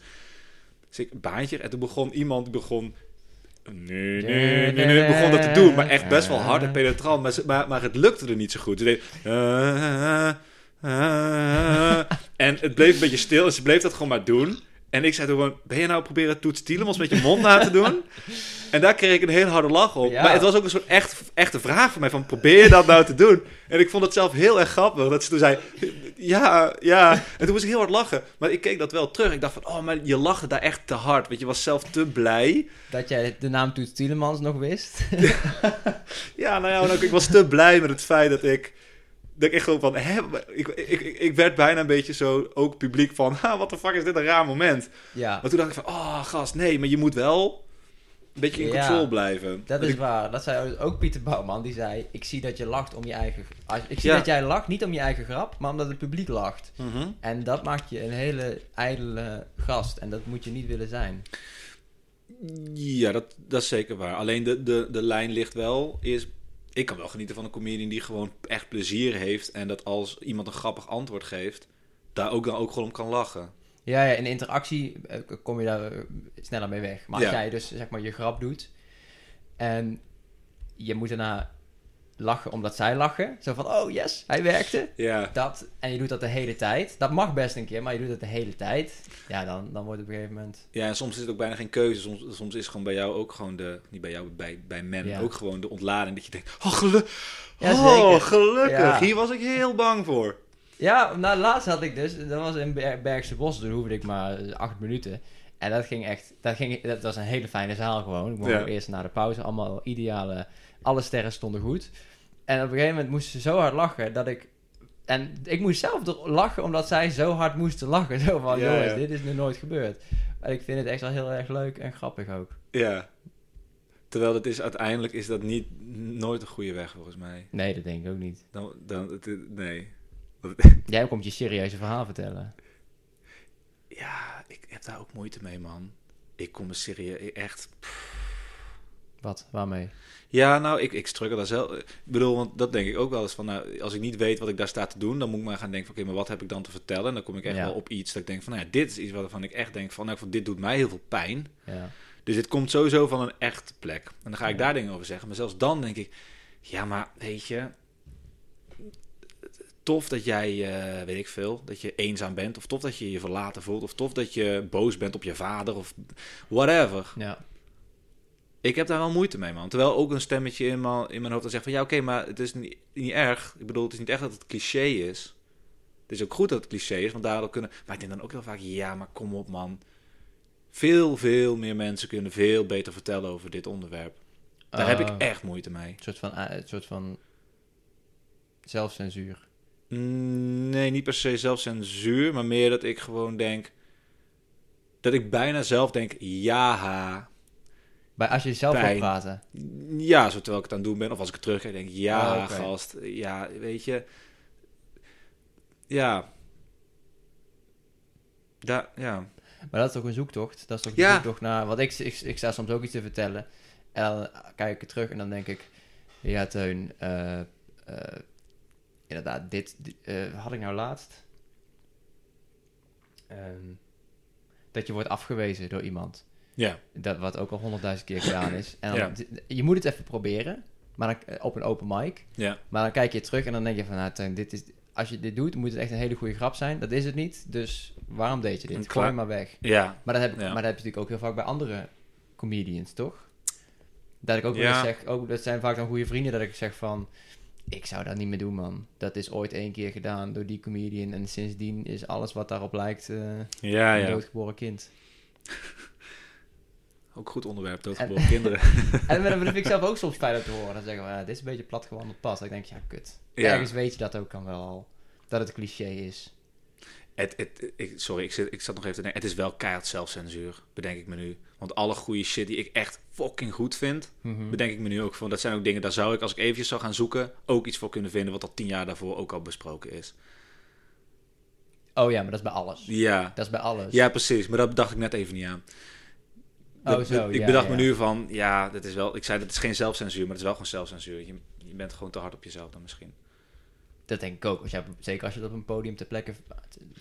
Dus ik, baantje. En toen begon iemand... Begon, Nee, Nee, nee, nee, begon dat te doen, maar echt best wel eh. hard en penetrant. Maar, maar, het lukte er niet zo goed. Ze deed, eh, eh, eh, eh. En het bleef een beetje stil en ze bleef dat gewoon maar doen. En ik zei toen gewoon, ben je nou proberen Toets Tielemans met je mond na te doen? En daar kreeg ik een hele harde lach op. Ja. Maar het was ook een soort echt, echte vraag van mij, van probeer je dat nou te doen? En ik vond het zelf heel erg grappig, dat ze toen zei, ja, ja. En toen moest ik heel hard lachen. Maar ik keek dat wel terug. Ik dacht van, oh, maar je lachte daar echt te hard. Want je was zelf te blij. Dat jij de naam Toets Tielemans nog wist. Ja, nou ja, ook, ik was te blij met het feit dat ik... Dat ik echt gewoon van, hè, ik, ik, ik, werd bijna een beetje zo, ook publiek van, ha, wat de fuck is dit een raar moment. ja, Maar toen dacht ik van, oh gast, nee, maar je moet wel een beetje in Ja, controle blijven. dat is ik- waar. Dat zei ook Pieter Bouwman. Die zei, ik zie dat je lacht om je eigen... Ik zie Ja. dat jij lacht, niet om je eigen grap, maar omdat het publiek lacht. Mhm. En dat maakt je een hele ijdele gast. En dat moet je niet willen zijn. Ja, dat, dat is zeker waar. Alleen de, de, de lijn ligt wel, is... Ik kan wel genieten van een comedian die gewoon echt plezier heeft. En dat als iemand een grappig antwoord geeft, daar ook dan ook gewoon om kan lachen. Ja, ja in interactie eh, kom je daar eh, sneller mee weg. Maar als Ja. jij dus zeg maar je grap doet en je moet daarna lachen omdat zij lachen. Zo van, oh yes, hij werkte. Ja, Dat, en je doet dat de hele tijd. Dat mag best een keer, maar je doet dat de hele tijd. Ja, dan, dan wordt het op een gegeven moment... ja en soms is het ook bijna geen keuze. Soms, soms is gewoon bij jou ook gewoon de... Niet bij jou, bij, bij men Ja. ook gewoon de ontlading. Dat je denkt, oh, gelu Ja, oh gelukkig. Ja. Hier was ik heel bang voor. Ja, nou laatst had ik dus, dat was in Ber- Bergse Bos, toen hoefde ik maar acht minuten. En dat ging echt, dat, ging, dat was een hele fijne zaal gewoon. Ik mocht eerst na de pauze, allemaal ideale, alle sterren stonden goed. En op een gegeven moment moesten ze zo hard lachen dat ik, en ik moest zelf lachen omdat zij zo hard moesten lachen. Zo van, Ja, jongens, ja. dit is nu nooit gebeurd. En ik vind het echt wel heel erg leuk en grappig ook. Ja. Terwijl dat is, uiteindelijk is dat niet, nooit een goede weg volgens mij. Nee, dat denk ik ook niet. Dan, dan, het- nee. Jij komt je serieuze verhaal vertellen. Ja, ik heb daar ook moeite mee, man. Ik kom me serieus, echt... Wat? Waarmee? Ja, nou, ik, ik struggle daar zelf. Ik bedoel, want dat denk ik ook wel eens van, nou, als ik niet weet wat ik daar sta te doen, dan moet ik maar gaan denken van, oké, maar wat heb ik dan te vertellen? En dan kom ik echt Ja. wel op iets dat ik denk van, nou ja, dit is iets waarvan ik echt denk van, nou, van, dit doet mij heel veel pijn. Ja. Dus dit komt sowieso van een echt plek. En dan ga ik daar dingen over zeggen. Maar zelfs dan denk ik, ja, maar weet je, tof dat jij, eh, weet ik veel, dat je eenzaam bent. Of tof dat je je verlaten voelt. Of tof dat je boos bent op je vader. Of whatever. Ja. Ik heb daar wel moeite mee, man. Terwijl ook een stemmetje in mijn, in mijn hoofd dan zegt van... Ja, oké, maar het is niet, niet erg. Ik bedoel, het is niet echt dat het cliché is. Het is ook goed dat het cliché is, want daardoor kunnen... Maar ik denk dan ook heel vaak, ja, maar kom op, man. Veel, veel meer mensen kunnen veel beter vertellen over dit onderwerp. Daar heb ik Oh. echt moeite mee. Een soort van, eh, een soort van zelfcensuur. Mm, Nee, niet per se zelfcensuur, maar meer dat ik gewoon denk... Dat ik bijna zelf denk, ja, Bij, als je zelf Pijn. wil praten. Ja, zo terwijl ik het aan het doen ben. Of als ik het terugkijk, denk ik, ja, Oh, gast. Ja, weet je. Ja. Da, ja. Maar dat is toch een zoektocht? Dat is toch de Ja. zoektocht naar... Want ik, ik, ik sta soms ook iets te vertellen. En dan kijk ik er terug en dan denk ik... Ja, Teun. eh, eh, inderdaad, dit... dit, eh, had ik nou laatst? Ehm, dat je wordt afgewezen door iemand. Ja. Dat wat ook al honderdduizend keer gedaan is. En dan, Ja. Je moet het even proberen. Maar dan, op een open mic. Ja. Maar dan kijk je terug en dan denk je van... Nou, dit is, als je dit doet, moet het echt een hele goede grap zijn. Dat is het niet. Dus waarom deed je dit? Gooi klaar. maar weg. Ja. Maar dat, heb, maar dat heb je natuurlijk ook heel vaak bij andere comedians, toch? Dat ik ook wel eens zeg, ook, dat zijn vaak dan goede vrienden, dat ik zeg van... Ik zou dat niet meer doen, man. Dat is ooit één keer gedaan door die comedian. En sindsdien is alles wat daarop lijkt eh, Ja, een ja. doodgeboren kind. Ook goed onderwerp, doodgeboren kinderen. En dat vind ik zelf ook soms fijn om te horen. Dan zeggen we, dit is een beetje plat gewandeld pad. Dan denk ik, ja, kut. Ja. Ergens weet je dat ook dan wel al. Dat het cliché is. Het, het, ik, sorry, ik, zit, ik zat nog even te denken. Het is wel keihard zelfcensuur, bedenk ik me nu. Want alle goede shit die ik echt fucking goed vind, Mhm. bedenk ik me nu ook van. Dat zijn ook dingen, daar zou ik, als ik eventjes zou gaan zoeken, ook iets voor kunnen vinden. Wat al tien jaar daarvoor ook al besproken is. Oh ja, maar dat is bij alles. Ja. Dat is bij alles. Ja, precies. Maar dat dacht ik net even niet aan. Oh, Dat- zo, dat- ik ja, bedacht ja. me nu van, ja, dat is wel. Ik zei dat is geen zelfcensuur, maar het is wel gewoon zelfcensuur. Je, je bent gewoon te hard op jezelf dan misschien. Dat denk ik ook. Als op- zeker als je het op een podium ter plekke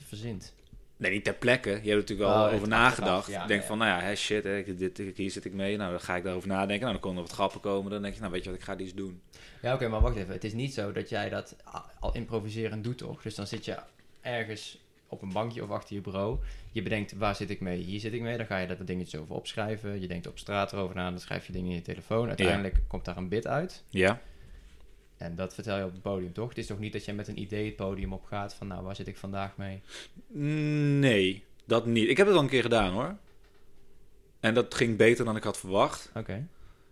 verzint. Nee, niet ter plekke. Je hebt er natuurlijk wel Oh, over nagedacht. ja, ik denk van, nou ja, hè, shit, hè, dit, hier zit ik mee. Nou, dan ga ik daarover nadenken. Nou, dan komen er wat grappen komen. Dan denk je, nou, weet je wat, ik ga die eens doen. Ja, oké, maar wacht even. Het is niet zo dat jij dat al improviserend doet, toch? Dus dan zit je ergens op een bankje of achter je bureau. Je bedenkt, waar zit ik mee? Hier zit ik mee. Dan ga je daar wat dingetjes over opschrijven. Je denkt op straat erover na. Dan schrijf je dingen in je telefoon. Uiteindelijk komt daar een bit uit. Ja. En dat vertel je op het podium, toch? Het is toch niet dat je met een idee het podium op gaat van, nou, waar zit ik vandaag mee? Nee, dat niet. Ik heb het al een keer gedaan hoor. En dat ging beter dan ik had verwacht. Oké.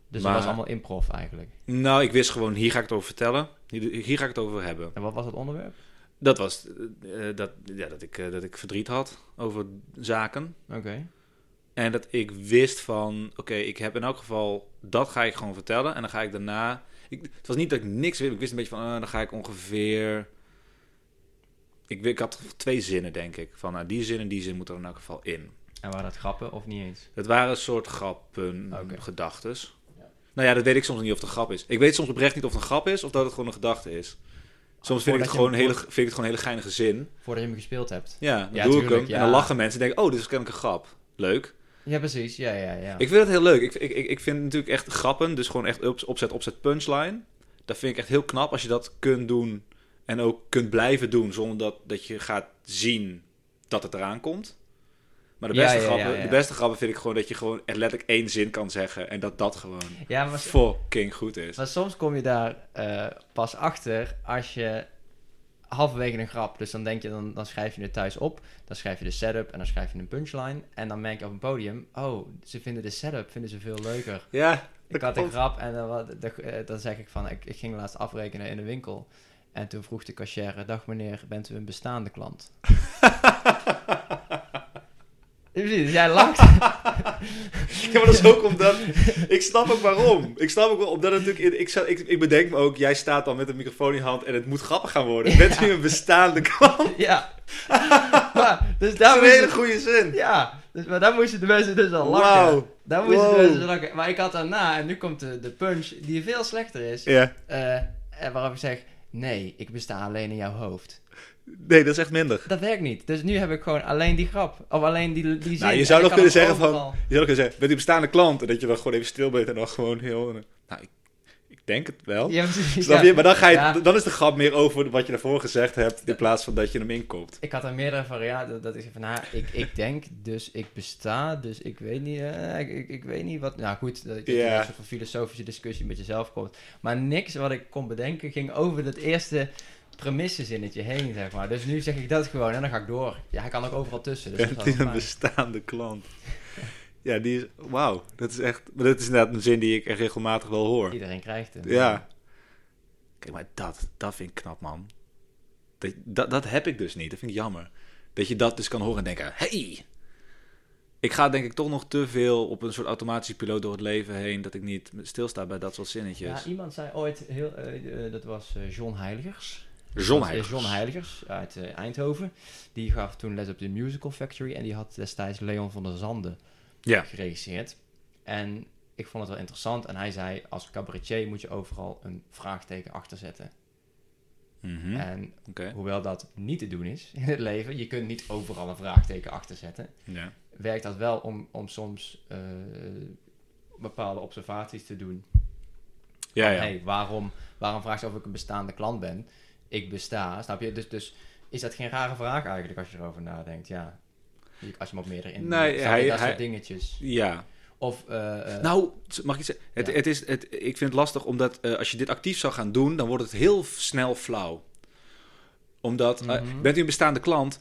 Dus Maar- dat was allemaal improv eigenlijk. Nou, ik wist gewoon, hier ga ik het over vertellen. Hier, hier ga ik het over hebben. En wat was het onderwerp? Dat was eh, eh, dat, ja, dat, ik, eh, dat ik verdriet had over zaken. Oké. En dat ik wist van, oké, ik heb in elk geval, dat ga ik gewoon vertellen. En dan ga ik daarna... Ik, het was niet dat ik niks wist. Ik wist een beetje van, eh, dan ga ik ongeveer... Ik, ik had twee zinnen, denk ik. Van, nou, die zin en die zin moeten er in elk geval in. En waren dat grappen of niet eens? Het waren een soort grappen, Oké. gedachtes. Ja. Nou ja, dat weet ik soms niet of het een grap is. Ik weet soms oprecht niet of het een grap is of dat het gewoon een gedachte is. Soms vind ik, het gewoon hele, vind ik het gewoon een hele geinige zin. Voordat je hem gespeeld hebt. Ja, dan Ja, doe ik hem. ja. En dan lachen mensen en denken, oh, dit is kennelijk een grap. Leuk. Ja, precies. Ja, ja, ja. Ik vind het heel leuk. Ik, ik, ik, ik vind natuurlijk echt grappen, dus gewoon echt op- opzet, opzet, punchline. Dat vind ik echt heel knap als je dat kunt doen en ook kunt blijven doen zonder dat, dat je gaat zien dat het eraan komt. Maar de beste, ja, grappen, ja. de beste grappen vind ik gewoon dat je gewoon echt letterlijk één zin kan zeggen en dat dat gewoon Ja, maar, fucking goed is. maar soms kom je daar eh, pas achter als je halverwege een grap, dus dan denk je, dan, dan schrijf je het thuis op, dan schrijf je de setup en dan schrijf je een punchline en dan merk je op een podium, oh, ze vinden de setup vinden ze veel leuker. Ja, Ik had een grap en dan, eh, dan zeg ik van, ik, ik ging laatst afrekenen in de winkel. En toen vroeg de cashier, dag meneer, bent u een bestaande klant? Precies, jij lacht. Ja, maar dat is ook omdat... Ik snap ook waarom. Ik snap ook wel, omdat het natuurlijk... Ik, ik, ik bedenk me ook, jij staat dan met een microfoon in je hand en het moet grappig gaan worden. Bent u een bestaande klant? ja. maar, dus Dat daar is een hele goede zin. ja, dus, maar daar moesten de mensen dus al lachen. Wauw. Daar moesten Wow. de mensen lachen. Maar ik had daarna, en nu komt de, de punch, die veel slechter is. Ja. en waarop ik zeg, nee, ik besta alleen in jouw hoofd. Nee, dat is echt minder. Dat werkt niet. Dus nu heb ik gewoon alleen die grap. Of alleen die, die zin. Nou, je zou nog kunnen zeggen overal- van... Je zou nog kunnen zeggen, bent u een bestaande klant? En dat je dan gewoon even stil bent en dan gewoon heel... Nou, ik, ik denk het wel. Ja, precies. Snap ja. je? Maar dan, ga je, Ja. dan is de grap meer over wat je daarvoor gezegd hebt... in plaats van dat je hem inkoopt. Ik had er meerdere varianten. Dat ik zeg van, nou, ik, ik denk, dus ik besta, dus ik weet niet, eh, ik, ik, ik weet niet wat. Nou goed, dat, je in een soort van filosofische discussie met jezelf komt. Maar niks wat ik kon bedenken ging over dat eerste premissezinnetje heen, zeg maar. Dus nu zeg ik dat gewoon en dan ga ik door. Ja, hij kan ook overal tussen. Dus dat is een bestaande klant? Ja, die is... Wauw. Dat is echt... Maar dat is inderdaad een zin die ik echt regelmatig wel hoor. Iedereen krijgt hem. Ja. Kijk, maar dat, dat vind ik knap, man. Dat, dat, dat heb ik dus niet. Dat vind ik jammer. Dat je dat dus kan horen en denken... Hey! Ik ga denk ik toch nog te veel op een soort automatische piloot door het leven heen... dat ik niet stilsta bij dat soort zinnetjes. Ja, iemand zei ooit, heel, eh, eh, dat was eh, John Heiligers. John Heiligers. John Heiligers uit eh, Eindhoven. Die gaf toen les op de Musical Factory. En die had destijds Leon van der Zanden Ja. geregisseerd. En ik vond het wel interessant. En hij zei, als cabaretier moet je overal een vraagteken achter zetten. Mhm. En hoewel dat niet te doen is in het leven, je kunt niet overal een vraagteken achter zetten, Ja. werkt dat wel om, om soms eh, bepaalde observaties te doen. Ja, ja. Hey, waarom, waarom vraag je of ik een bestaande klant ben? Ik besta, snap je? Dus, dus is dat geen rare vraag eigenlijk als je erover nadenkt? Ja. Als je hem op meerdere in. Nee, hij- dat soort dingetjes. Ja. Of, eh, eh, Nou, mag ik zeggen? Het, Ja. het is, het, ik vind het lastig omdat eh, als je dit actief zou gaan doen, dan wordt het heel snel flauw. Omdat, Mhm. bent u een bestaande klant?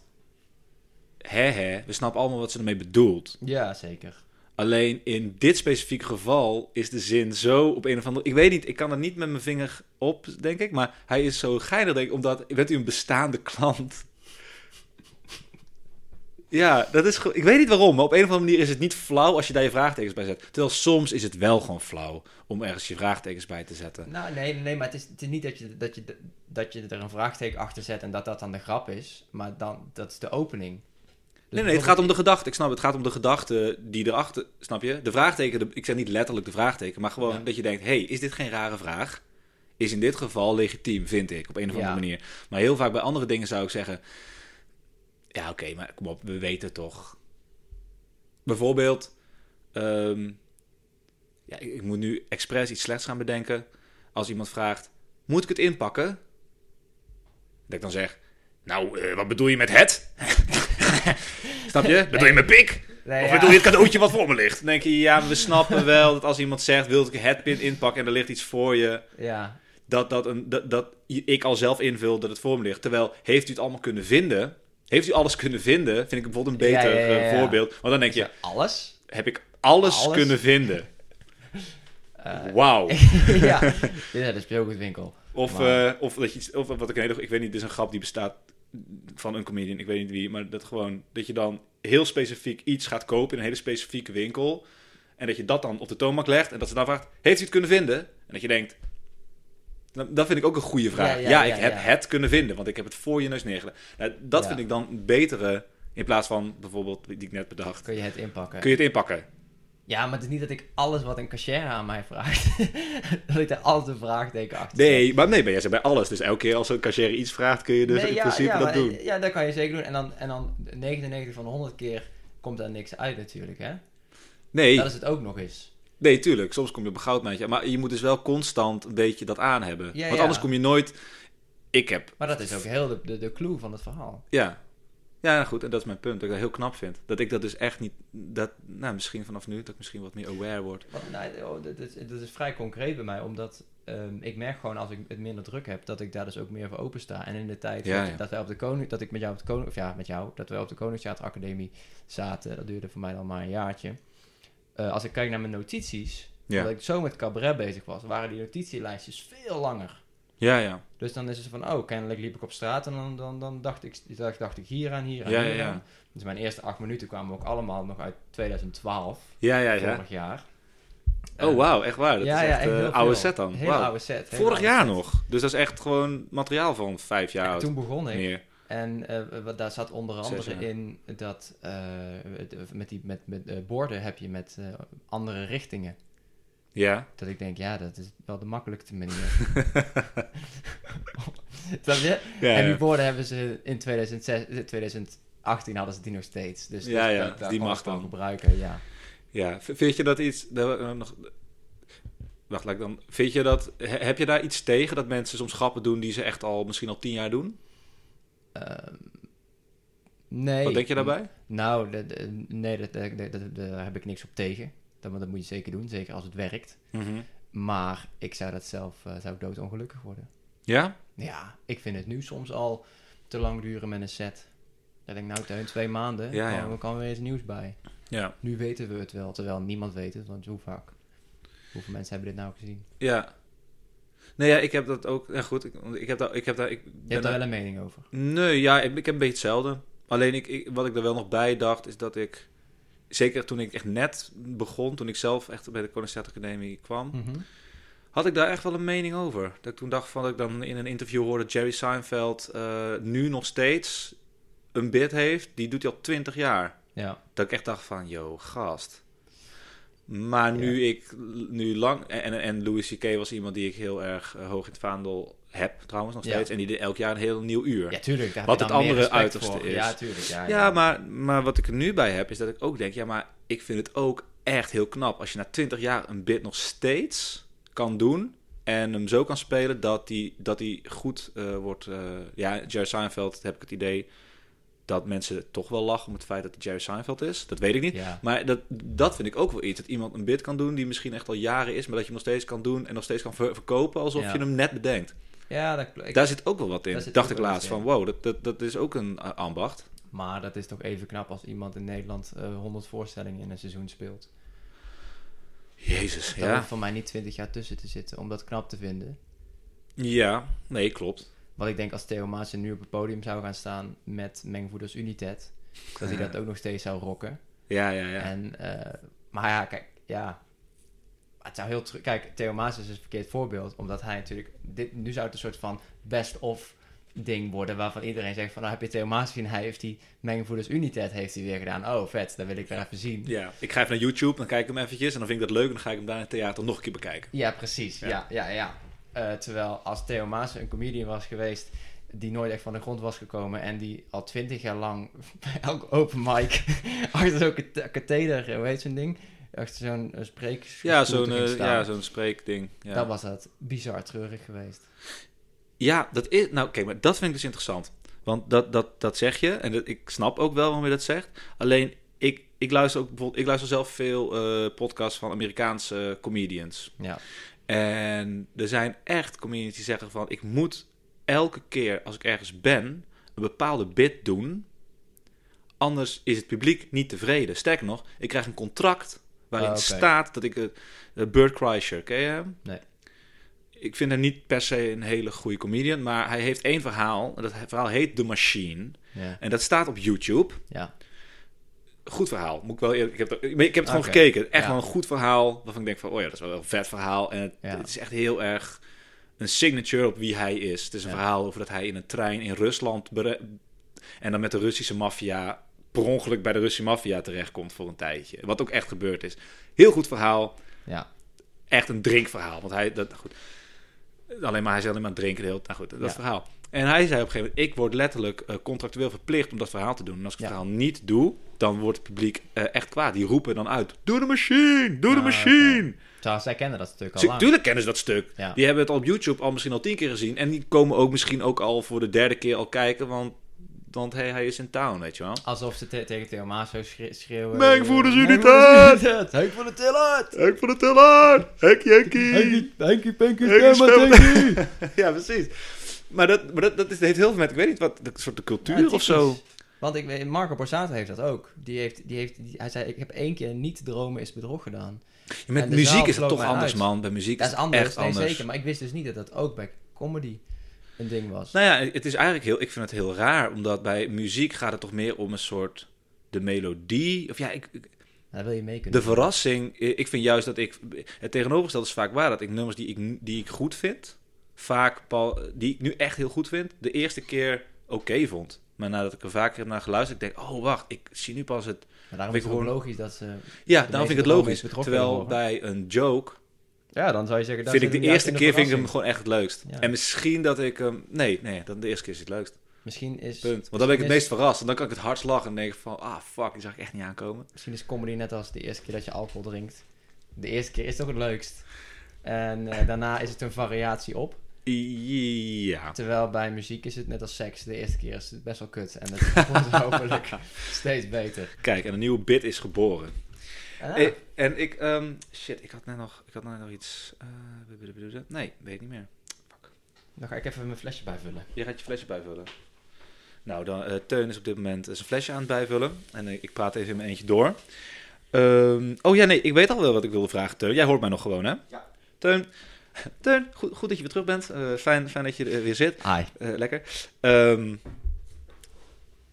Hè, hè, we snappen allemaal wat ze ermee bedoelt. ja, zeker. Alleen in dit specifieke geval is de zin zo op een of andere... Ik weet niet, ik kan er niet met mijn vinger op, denk ik. Maar hij is zo geinig, denk ik, omdat... Bent u een bestaande klant? Ja, dat is. Ik weet niet waarom, maar op een of andere manier is het niet flauw als je daar je vraagtekens bij zet. Terwijl soms is het wel gewoon flauw om ergens je vraagtekens bij te zetten. Nou, nee, nee, maar het is, het is niet dat je, dat, je, dat je er een vraagteken achter zet en dat dat dan de grap is. Maar dan, dat is de opening. Nee, nee, het gaat om de gedachte. Ik snap het. Het gaat om de gedachte die erachter... Snap je? De vraagteken, de- ik zeg niet letterlijk de vraagteken, maar gewoon Ja. dat je denkt... hey, is dit geen rare vraag? Is in dit geval legitiem, vind ik, op een of andere Ja. manier. Maar heel vaak bij andere dingen zou ik zeggen... Ja, oké, maar kom op, we weten toch. Bijvoorbeeld... ehm, ja, ik, ik moet nu expres iets slechts gaan bedenken. Als iemand vraagt, moet ik het inpakken? Dat ik dan zeg... Nou, eh, wat bedoel je met het? Snap je? Bedoel je met pik? Nee, Of ja. bedoel je het cadeautje wat voor me ligt? Dan denk je, ja, we snappen wel dat als iemand zegt, wil ik het pin inpakken en er ligt iets voor je, Ja, dat, dat, een, dat, dat ik al zelf invul dat het voor me ligt. Terwijl, heeft u het allemaal kunnen vinden? Heeft u alles kunnen vinden? Vind ik bijvoorbeeld een beter ja, ja, ja. eh, voorbeeld. Want dan denk je, alles? heb ik alles, Alles? kunnen vinden? Eh, Wauw. ja, dit is de speelgoedwinkel. Of, eh, of dat je of wat ik een hele, ik weet niet, dit is een grap die bestaat van een comedian, ik weet niet wie, maar dat gewoon, dat je dan heel specifiek iets gaat kopen in een hele specifieke winkel en dat je dat dan op de toonbank legt en dat ze dan vraagt, heeft u het kunnen vinden? En dat je denkt, dat vind ik ook een goede vraag. Ja, Ja, ja, ik ja, heb het kunnen vinden, want ik heb het voor je neus neergelegd. Nou, dat vind ik dan betere, in plaats van bijvoorbeeld, die ik net bedacht. Kun je het inpakken? Kun je het inpakken? Ja, maar het is niet dat ik alles wat een cashier aan mij vraagt, dat ik daar altijd een vraagteken achter. Nee, maar nee, maar jij zegt bij alles. Dus elke keer als een cashier iets vraagt, kun je dus Nee, in principe ja, dat maar- doen. Ja, dat kan je zeker doen. En dan, en dan 99 van de 100 keer komt daar niks uit natuurlijk, hè? Nee, Dat is het ook nog eens. Nee, tuurlijk. Soms kom je op een goudmijntje. Maar je moet dus wel constant een beetje dat aan hebben. Ja, Want anders kom je nooit... Ik heb... Maar dat is ook heel de, de, de clue van het verhaal. Ja. Ja, goed. En dat is mijn punt. Dat ik dat heel knap vind. Dat ik dat dus echt niet... Dat, nou, misschien vanaf nu dat ik misschien wat meer aware word. Nou, oh, dat, is, dat is vrij concreet bij mij, omdat ehm, ik merk gewoon als ik het minder druk heb, dat ik daar dus ook meer voor open sta. En in de tijd Ja, dat, ja. dat wij op de koning, dat ik met jou op de koning, of ja, met jou, dat wij op de Koningstheateracademie zaten, dat duurde voor mij dan maar een jaartje. Eh, als ik kijk naar mijn notities, Ja. omdat ik zo met cabaret bezig was, waren die notitielijstjes veel langer. Ja, ja. Dus dan is het van, oh, kennelijk liep ik op straat en dan, dan, dan dacht, ik, dacht, dacht ik hier aan, hier aan, Ja, hier ja, ja. aan. Dus mijn eerste acht minuten kwamen ook allemaal nog uit 2012, Ja, ja, ja. vorig jaar. Oh, Eh, wauw. Echt waar. Dat ja, is ja, echt echt eh, heel oude set dan. Hele Wauw. oude set. Vorig oude jaar set. nog. Dus dat is echt gewoon materiaal van vijf jaar Ja, oud. toen begon ik. Meer. En eh, daar zat onder andere in dat met, die, met, met eh, borden heb je met andere richtingen. Ja. Dat ik denk, ja, dat is wel de makkelijkste manier. Snap je? Ja, en die ja. borden hebben ze in 2006, eh, 2018 hadden ze die nog steeds. Dus, dus ja, dat- die mag dan. gebruiken, ja. Ja, vind je dat iets... dat, eh, nog, wacht, laat ik dan... Vind je dat... he- heb je daar iets tegen dat mensen soms grappen doen die ze echt al misschien al tien jaar doen? Ehm, nee. Wat denk je daarbij? Nou, nee, daar heb ik niks op tegen. Dat, dat moet je zeker doen, zeker als het werkt. Mhm. Maar ik zou dat zelf eh, zou ik doodongelukkig worden. Ja? Ja, ik vind het nu soms al te lang duren met een set. Denk ik, nou, Teun, twee maanden. Ja, Ja, kan er weer iets nieuws bij. Ja. Nu weten we het wel, terwijl niemand weet het. Want hoe vaak? Hoeveel mensen hebben dit nou gezien? Ja. Nee, ja, ik heb dat ook... Ja, goed. Ik, ik heb daar... Ik heb daar ik Je hebt daar daar- wel een mening over. Nee, ja, ik, ik heb een beetje hetzelfde. Alleen ik, ik, wat ik er wel nog bij dacht, is dat ik... Zeker toen ik echt net begon, toen ik zelf echt bij de Koningstheater Academie kwam... Mhm. had ik daar echt wel een mening over. Dat ik toen dacht van dat ik dan in een interview hoorde Jerry Seinfeld eh, nu nog steeds een bit heeft. Die doet hij al twintig jaar. Ja. Dat ik echt dacht van, yo, gast. Maar nu ik nu lang... En, en Louis C.K. was iemand die ik heel erg eh, hoog in het vaandel heb, trouwens nog Ja. steeds. En die deed elk jaar een heel nieuw uur. ja, tuurlijk. Daar Wat het andere uiterste voor. is. Ja, tuurlijk. Ja, Ja, maar, maar wat ik er nu bij heb, is dat ik ook denk... Ja, maar ik vind het ook echt heel knap... als je na 20 jaar een bit nog steeds kan doen... en hem zo kan spelen dat hij dat die goed eh, wordt... eh, ja, Jerry Seinfeld heb ik het idee... dat mensen toch wel lachen om het feit dat het Jerry Seinfeld is. Dat weet ik niet. Ja. Maar dat, dat vind ik ook wel iets. Dat iemand een bit kan doen die misschien echt al jaren is... maar dat je hem nog steeds kan doen en nog steeds kan ver- verkopen... alsof Ja. je hem net bedenkt. Ja, dat, ik, Daar zit ook wel wat in. Dacht ik laatst van... wow, dat, dat, dat is ook een eh, ambacht. Maar dat is toch even knap als iemand in Nederland eh 100 voorstellingen in een seizoen speelt. Jezus, Daar ja. hoeft voor mij niet 20 jaar tussen te zitten om dat knap te vinden. Ja, nee, klopt. Want ik denk als Theo Maassen nu op het podium zou gaan staan met Mengvoeders United, dat hij dat ook nog steeds zou rocken. Ja, ja, ja. En, eh, maar ja, kijk, ja. Het zou heel. Kijk, Theo Maassen is een verkeerd voorbeeld, omdat hij natuurlijk. Dit, nu zou het een soort van best-of ding worden, waarvan iedereen zegt van, nou heb je Theo Maassen gezien, hij heeft die Mengvoeders United heeft hij weer gedaan. Oh, vet, dat wil ik weer even zien. Ja, ik ga even naar YouTube, dan kijk ik hem eventjes en dan vind ik dat leuk en dan ga ik hem daar in het theater nog een keer bekijken. Ja, precies. Ja. Ja, ja, ja. Eh, terwijl als Theo Maassen een comedian was geweest die nooit echt van de grond was gekomen en die al twintig jaar lang bij elk open mic achter zo'n kat- katheder, hoe heet zo'n ding? Achter zo'n uh, spreek. Ja, zo'n eh, staan. ja, zo'n spreekding. Ja. Dan was dat bizar treurig geweest. ja, dat is... Nou, kijk, maar dat vind ik dus interessant. Want dat, dat, dat zeg je. En dat, ik snap ook wel waarom je dat zegt. Alleen, ik, ik luister ook bijvoorbeeld... Ik luister zelf veel eh, podcasts van Amerikaanse comedians. Ja. En er zijn echt comedians die zeggen van... Ik moet elke keer als ik ergens ben... een bepaalde bit doen... Anders is het publiek niet tevreden. Sterker nog, ik krijg een contract waarin Ah, staat dat ik... het uh, Burt Kreischer, ken je hem? Nee. Ik vind hem niet per se een hele goede comedian... maar hij heeft één verhaal. En dat verhaal heet The Machine. Ja. En dat staat op YouTube. Ja. Goed verhaal. Moet ik wel eerlijk, ik heb, het- ik heb het gewoon gekeken. Echt Ja. wel een goed verhaal. Waarvan ik denk van, oh ja, dat is wel een vet verhaal. En het, Ja. het is echt heel erg een signature op wie hij is. Het is een verhaal over dat hij in een trein in Rusland... en dan met de Russische maffia... per ongeluk bij de Russische maffia terechtkomt voor een tijdje. Wat ook echt gebeurd is. Heel goed verhaal. Ja. Echt een drinkverhaal. Want hij... Dat, goed. Alleen maar hij is alleen maar drinken. de hele- Nou goed, dat Ja. verhaal. En hij zei op een gegeven moment... ik word letterlijk eh, contractueel verplicht om dat verhaal te doen. En als ik het Ja. verhaal niet doe... dan wordt het publiek eh, echt kwaad. Die roepen dan uit... Doe de machine! Doe de Ah, machine! Trouwens, zij kennen dat natuurlijk al Ze- lang. Tuurlijk kennen ze dat stuk. Ja. Die hebben het al op YouTube al misschien al tien keer gezien. En die komen ook misschien ook al voor de derde keer al kijken. Want, want hey, hij is in town, weet je wel. Alsof ze te- tegen Theo Maas zo schre- schreeuwen. Mijn voeders uniteit! Henk van de Tillard! Henk van de Tiller! Henk Jenkie! Henkie Stemma. Tenkie! ja, precies. Maar dat, maar dat, dat is, heeft heel veel met, ik weet niet wat, de soort de cultuur Ja, of zo. Want ik weet, Marco Borsato heeft dat ook. Die heeft, die heeft, die- hij zei, ik heb één keer niet dromen is bedrog gedaan. Ja, met muziek is het toch anders, uit. man. Bij muziek Dat is is het anders, echt nee, anders. zeker. Maar ik wist dus niet dat dat ook bij comedy een ding was. Nou ja, het is eigenlijk heel, ik vind het heel raar. Omdat bij muziek gaat het toch meer om een soort de melodie. Of ja, ik, ik- Daar wil je mee kunnen. De verrassing, eh, ik vind juist dat ik, het tegenovergestelde is vaak waar, dat ik nummers die ik, die ik goed vind, vaak, die ik nu echt heel goed vind, de eerste keer oké vond. Maar nadat ik er vaker heb naar geluisterd, ik denk, oh wacht, ik zie nu pas het... Maar daarom vind is ik het gewoon- logisch dat ze... Ja, daarom vind ik het logisch. Terwijl bij een joke, Ja, dan zou je zeggen... dat vind ik de eerste keer vind ik hem gewoon echt het leukst. Ja. En misschien dat ik hem, nee, nee, dan de eerste keer is het leukst. Misschien is... Punt. Want dan ben ik het meest verrast. En dan kan ik het hardst lachen en denk ik van, ah fuck, die zag ik echt niet aankomen. is- Misschien is comedy net als de eerste keer dat je alcohol drinkt. De eerste keer is toch het leukst. En eh, daarna is het een variatie op. Ja. Terwijl bij muziek is het net als seks. De eerste keer is het best wel kut. En dat wordt hopelijk steeds beter. Kijk, en een nieuwe bit is geboren. Ah, Eh, en ik, ehm, shit, ik had net nog, ik had net nog iets. eh, nee, weet niet meer. dan ga ik even mijn flesje bijvullen. Je gaat je flesje bijvullen. Nou, dan, eh, Teun is op dit moment zijn flesje aan het bijvullen. En ik praat even in mijn eentje door. Ehm, oh ja, nee, ik weet al wel wat ik wilde vragen, Teun. Jij hoort mij nog gewoon, hè? Ja. Teun, Teun goed, goed dat je weer terug bent. Fijn, fijn dat je er weer zit. Hi. Lekker. Ehm,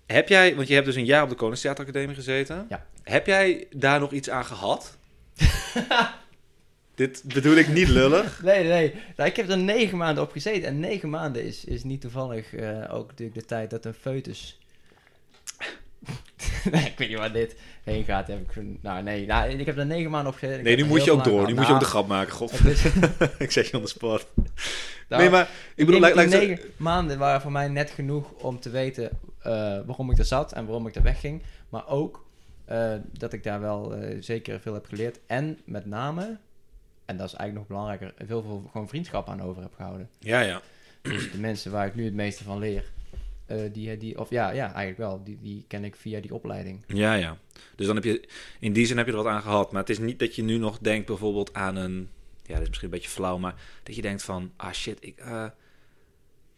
heb jij, want je hebt dus een jaar op de Koningstheateracademie gezeten. Ja. Heb jij daar nog iets aan gehad? Dit bedoel ik niet lullig. Nee, nee. Nou, ik heb er negen maanden op gezeten. En negen maanden is, is niet toevallig eh, ook natuurlijk de tijd dat een foetus... nee, ik weet niet waar dit heen gaat. Heb ik, nou, nee. Nou, ik heb er negen maanden op gezeten. Nee, nu moet je ook door. Nu moet je ook de Nou, grap maken. God, is- ik zet je on the spot. nou, nee, maar ik Ik bedoel, lijkt negen maanden waren voor mij net genoeg om te weten eh, waarom ik er zat en waarom ik er wegging. Maar ook eh, dat ik daar wel eh, zeker veel heb geleerd. En met name, en dat is eigenlijk nog belangrijker, veel, veel gewoon vriendschap aan over heb gehouden. Ja, ja. Dus de mensen waar ik nu het meeste van leer, eh, die, die, of ja, ja, eigenlijk wel, die, die ken ik via die opleiding. Ja, ja. Dus dan heb je, in die zin heb je er wat aan gehad. Maar het is niet dat je nu nog denkt bijvoorbeeld aan een, ja, dat is misschien een beetje flauw, maar dat je denkt van, ah shit, ik,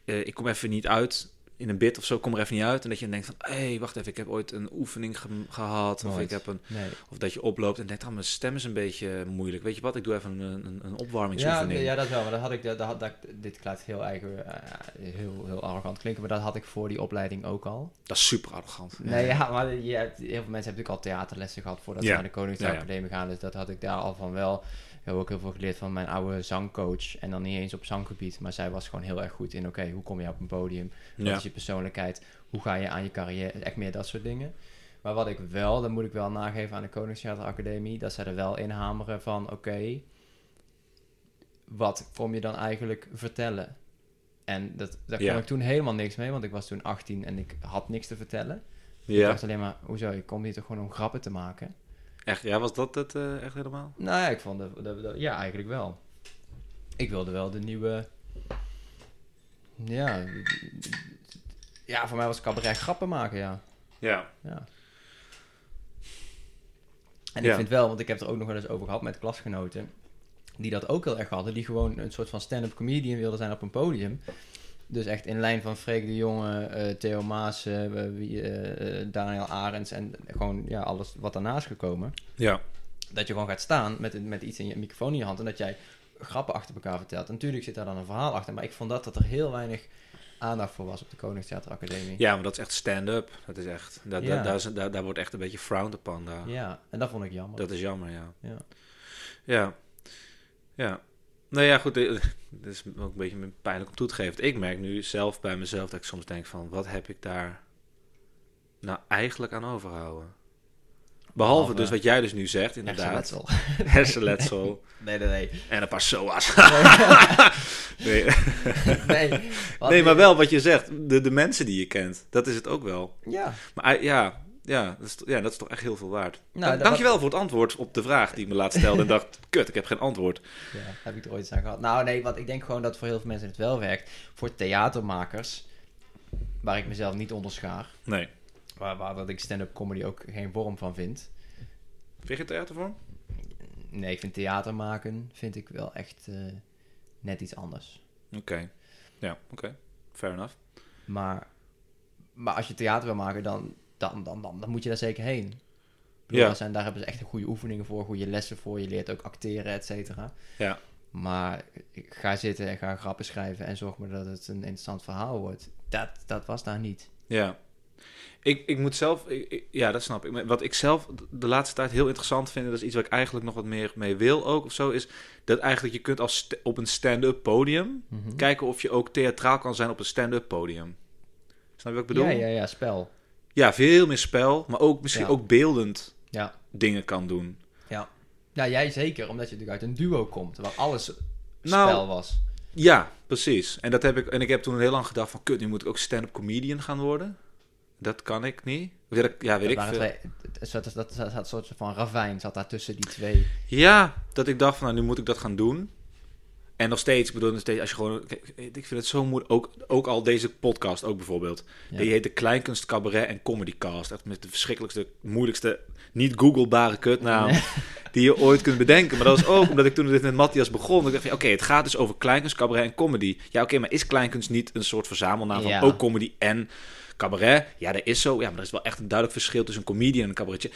ik kom even niet uit in een bit of zo, kom er even niet uit. En dat je denkt van, hé, hey, wacht even, ik heb ooit een oefening ge- gehad. Of ik heb een, Nee. of dat je oploopt en denkt, ah, mijn stem is een beetje moeilijk. Weet je wat, ik doe even een, een, een Ja, opwarmingsoefening. nee, ja, dat wel. Maar dat had ik, dat, dat, had- dat, dit klinkt heel eigen, eh, heel, heel arrogant klinken, maar dat had ik voor die opleiding ook al. Dat is super arrogant. Nee, ja, maar je hebt, heel veel mensen hebben natuurlijk al theaterlessen gehad voordat Ja. ze naar de Koninklijke Ja, ja. Academie gaan. Dus dat had ik daar al van wel. Ik heb ook heel veel geleerd van mijn oude zangcoach. En dan niet eens op zanggebied, maar zij was gewoon heel erg goed in, oké, hoe kom je op een podium? Wat Ja. is je persoonlijkheid? Hoe ga je aan je carrière? Echt meer dat soort dingen. Maar wat ik wel, dat moet ik wel nageven aan de Koningstheater Academie, dat zij er wel in hameren van, oké, wat kom je dan eigenlijk vertellen? En dat, daar Ja. kon ik toen helemaal niks mee, want ik was toen 18 en ik had niks te vertellen. Ik dacht alleen maar, hoezo, ik kom hier toch gewoon om grappen te maken? Echt, ja, was dat het eh, echt helemaal? Nou ja, ik vond de- ja, eigenlijk wel. Ik wilde wel de nieuwe, ja, Ja, voor mij was cabaret grappen maken, ja. Ja. ja. En Ja. ik vind wel, want ik heb er ook nog wel eens over gehad met klasgenoten, die dat ook heel erg hadden, die gewoon een soort van stand-up comedian wilden zijn op een podium. Dus echt in lijn van Freek de Jonge, eh, Theo Maas, wie, eh, eh, Daniel Arends en gewoon ja, alles wat daarnaast is gekomen. Ja. Dat je gewoon gaat staan met, met iets in je microfoon in je hand en dat jij grappen achter elkaar vertelt. En natuurlijk zit daar dan een verhaal achter, maar ik vond dat dat er heel weinig aandacht voor was op de Koningstheater Academie. Ja, maar dat is echt stand-up. Dat is echt... Daar, Ja. daar, daar, daar, daar wordt echt een beetje frowned upon daar. Ja, en dat vond ik jammer. Dat is jammer, ja. Ja. Ja. Ja. Nou ja, goed. eh, Het is ook een beetje pijnlijk om toe te geven. Ik merk nu zelf bij mezelf dat ik soms denk van... Wat heb ik daar nou eigenlijk aan overhouden? Behalve Behalve- dus wat jij dus nu zegt, inderdaad. Hersenletsel. Hersenletsel. Nee, nee, nee. en een paar SOA's. nee. nee, nee, maar wel wat je zegt. De, de mensen die je kent. Dat is het ook wel. Ja, Maar eh, ja, ja, dat is, ja, dat is toch echt heel veel waard. Nou, Dank- dat- Dankjewel voor het antwoord op de vraag die ik me laatst stelde. en dacht, kut, ik heb geen antwoord. ja, heb ik er ooit eens aan gehad. Nou nee, want ik denk gewoon dat voor heel veel mensen het wel werkt. Voor theatermakers, waar ik mezelf niet onderschaar, Nee. waar, waar dat ik stand-up comedy ook geen vorm van vind. Vind je theatervorm? Nee, ik vind theater maken, vind ik wel echt eh, net iets anders. Oké. Ja, oké. Fair enough. Maar, maar als je theater wil maken, dan, dan, dan, dan, dan moet je daar zeker heen. Bedoel, Ja. zijn, daar hebben ze echt goede oefeningen voor, goede lessen voor. Je leert ook acteren, et cetera. Ja. Maar ga zitten en ga grappen schrijven en zorg maar dat het een interessant verhaal wordt. Dat, dat was daar niet. Ja. Ik, ik moet zelf... ik- ik- ja, dat snap ik. Wat ik zelf de laatste tijd heel interessant vind... en dat is iets waar ik eigenlijk nog wat meer mee wil ook of zo... is dat eigenlijk je kunt als op een stand-up podium... Mhm. kijken of je ook theatraal kan zijn op een stand-up podium. Snap je wat ik bedoel? Ja, ja, ja, spel. Ja, veel meer spel, maar ook misschien Ja. ook beeldend Ja. dingen kan doen. Ja. ja, jij zeker, omdat je natuurlijk uit een duo komt, waar alles Nou, spel was. Ja, precies. En dat heb ik. En ik heb toen heel lang gedacht van, kut, nu moet ik ook stand-up comedian gaan worden. Dat kan ik niet. Weet ik, ja, weet dat ik veel. twee, dat, dat, dat, dat soort van ravijn zat daar tussen die twee. Ja, dat ik dacht van, nou, nu moet ik dat gaan doen. En nog steeds, ik bedoel, nog steeds, als je gewoon, ik vind het zo moeilijk, ook, ook al deze podcast, ook bijvoorbeeld. Ja. Die heet de Kleinkunst Cabaret en Comedycast. Echt met de verschrikkelijkste, moeilijkste, niet googlebare kutnaam Nee. die je ooit kunt bedenken. Maar dat was ook omdat ik toen dit met Matthias begon. Ik dacht oké, het gaat dus over kleinkunst, cabaret en comedy. Ja, oké, maar is kleinkunst niet een soort verzamelnaam van Ja. ook comedy en cabaret? Ja, dat is zo. Ja, maar er is wel echt een duidelijk verschil tussen een comedian en een cabaretje.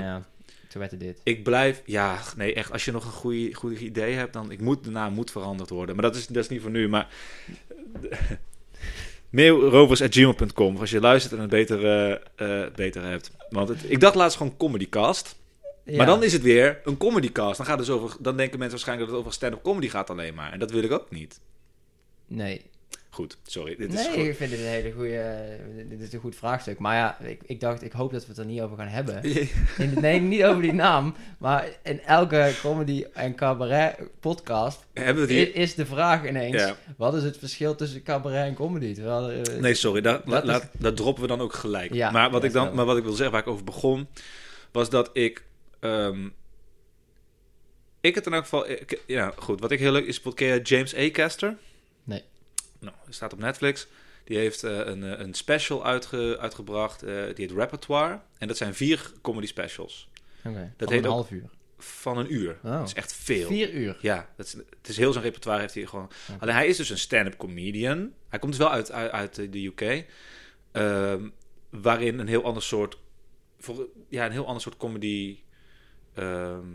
Ja, toen werd het dit. Ik blijf, ja, nee, echt, als je nog een goede, goede idee hebt, dan, ik moet, de naam moet veranderd worden. Maar dat is, dat is niet voor nu, maar... Mailrovers.gmail.com als je luistert en het beter, beter hebt. Want het, ik dacht laatst gewoon comedycast. Ja. Maar dan is het weer een comedycast. Dan, gaat het dus over, dan denken mensen waarschijnlijk dat het over stand-up comedy gaat alleen maar. En dat wil ik ook niet. Nee, Goed, sorry. Dit is nee goed. ik vind dit een hele goede... Dit is een goed vraagstuk. Maar ja, ik, ik dacht, ik hoop dat we het er niet over gaan hebben. In, nee, niet over die naam. Maar in elke comedy en cabaret podcast Hebben we die... is de vraag ineens... Ja. Wat is het verschil tussen cabaret en comedy? Terwijl, eh, Nee, sorry, dat, Dat is- droppen we dan ook gelijk. Ja, maar, wat ik dan, maar wat ik wil zeggen, waar ik over begon, was dat ik... ehm, ik het in elk geval... ik- ja, goed. Wat ik heel leuk is, ken je James A. Caster? Nou, hij staat op Netflix. Die heeft eh, een, eh, een special uitge, uitgebracht. eh, die heet Repertoire. En dat zijn vier comedy specials. Oké, Dat heet een half uur. Van een uur. Oh. Dat is echt veel. Vier uur. Ja, dat is, het is heel zijn repertoire heeft hij gewoon. Alleen hij is dus een stand-up comedian. Hij komt dus wel uit, uit, uit de UK. ehm, waarin een heel ander soort. Voor, ja, een heel ander soort comedy. ehm,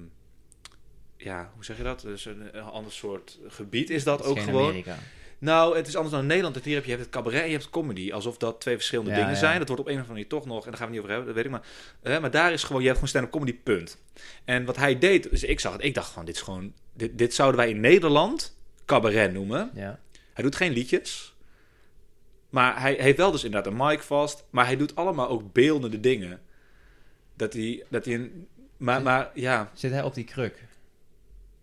ja, hoe zeg je dat? Dus een, een ander soort gebied is dat is ook gewoon. Amerika. Nou, het is anders dan in Nederland. Hier heb je, je hebt het cabaret en je hebt het comedy. Alsof dat twee verschillende Ja, dingen ja. zijn. Dat wordt op een of andere manier toch nog... en daar gaan we niet over hebben, dat weet ik maar. Eh, maar daar is gewoon... Je hebt gewoon stand-up comedy, punt. En wat hij deed... Dus ik zag het. Ik dacht van, dit is gewoon... Dit, dit zouden wij in Nederland cabaret noemen. Ja. Hij doet geen liedjes. Maar hij heeft wel dus inderdaad een mic vast. Maar hij doet allemaal ook beeldende dingen. Dat hij... Dat hij een, maar, maar ja... Zit hij op die kruk?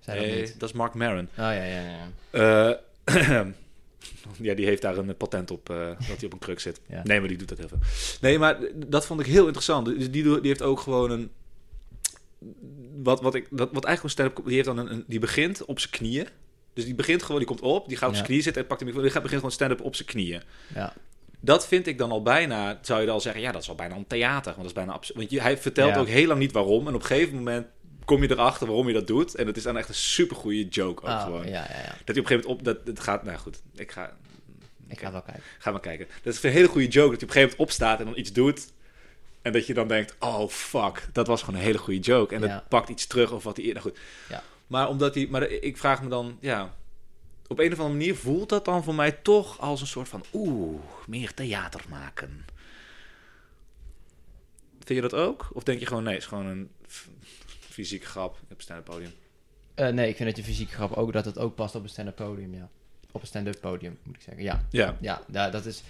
Zei dat nee, dat is Mark Maron. Oh ja, ja, ja. Eh, ja, die heeft daar een patent op eh, dat hij op een kruk zit. Ja. Nee, maar die doet dat heel veel. Nee, maar dat vond ik heel interessant. Dus die, die heeft ook gewoon een. Wat, wat, ik, dat, wat eigenlijk een stand-up. Die, heeft dan een, een- die begint op zijn knieën. Dus die begint gewoon, die komt op, die gaat op Ja. zijn knieën zitten en pakt microfoon. Die gaat, begint gewoon stand-up op zijn knieën. Ja. Dat vind ik dan al bijna, zou je dan al zeggen, ja, dat is al bijna een theater. Want dat is bijna. Want je, hij vertelt Ja. ook heel lang niet waarom. En op een gegeven moment kom je erachter waarom je dat doet. En het is dan echt een supergoeie joke ook Oh, gewoon. ja, ja, ja. Dat hij op een gegeven moment op, dat het gaat, nou goed, ik ga, Ik ga wel kijken. ga maar kijken. Dat is een hele goede joke, dat hij op een gegeven moment opstaat en dan iets doet. En dat je dan denkt, oh fuck, dat was gewoon een hele goede joke. En Ja. dat pakt iets terug of wat hij eerder goed. Ja. Maar omdat hij, maar ik vraag me dan, ja, op een of andere manier voelt dat dan voor mij toch als een soort van, oeh, meer theater maken. Vind je dat ook? Of denk je gewoon, nee, het is gewoon een f- fysieke grap op een stand-up podium? Eh, nee, ik vind dat je fysiek grap ook, dat het ook past op een stand-up podium, ja. Op een stand-up podium, moet ik zeggen. Ja, Ja, ja, da- dat is...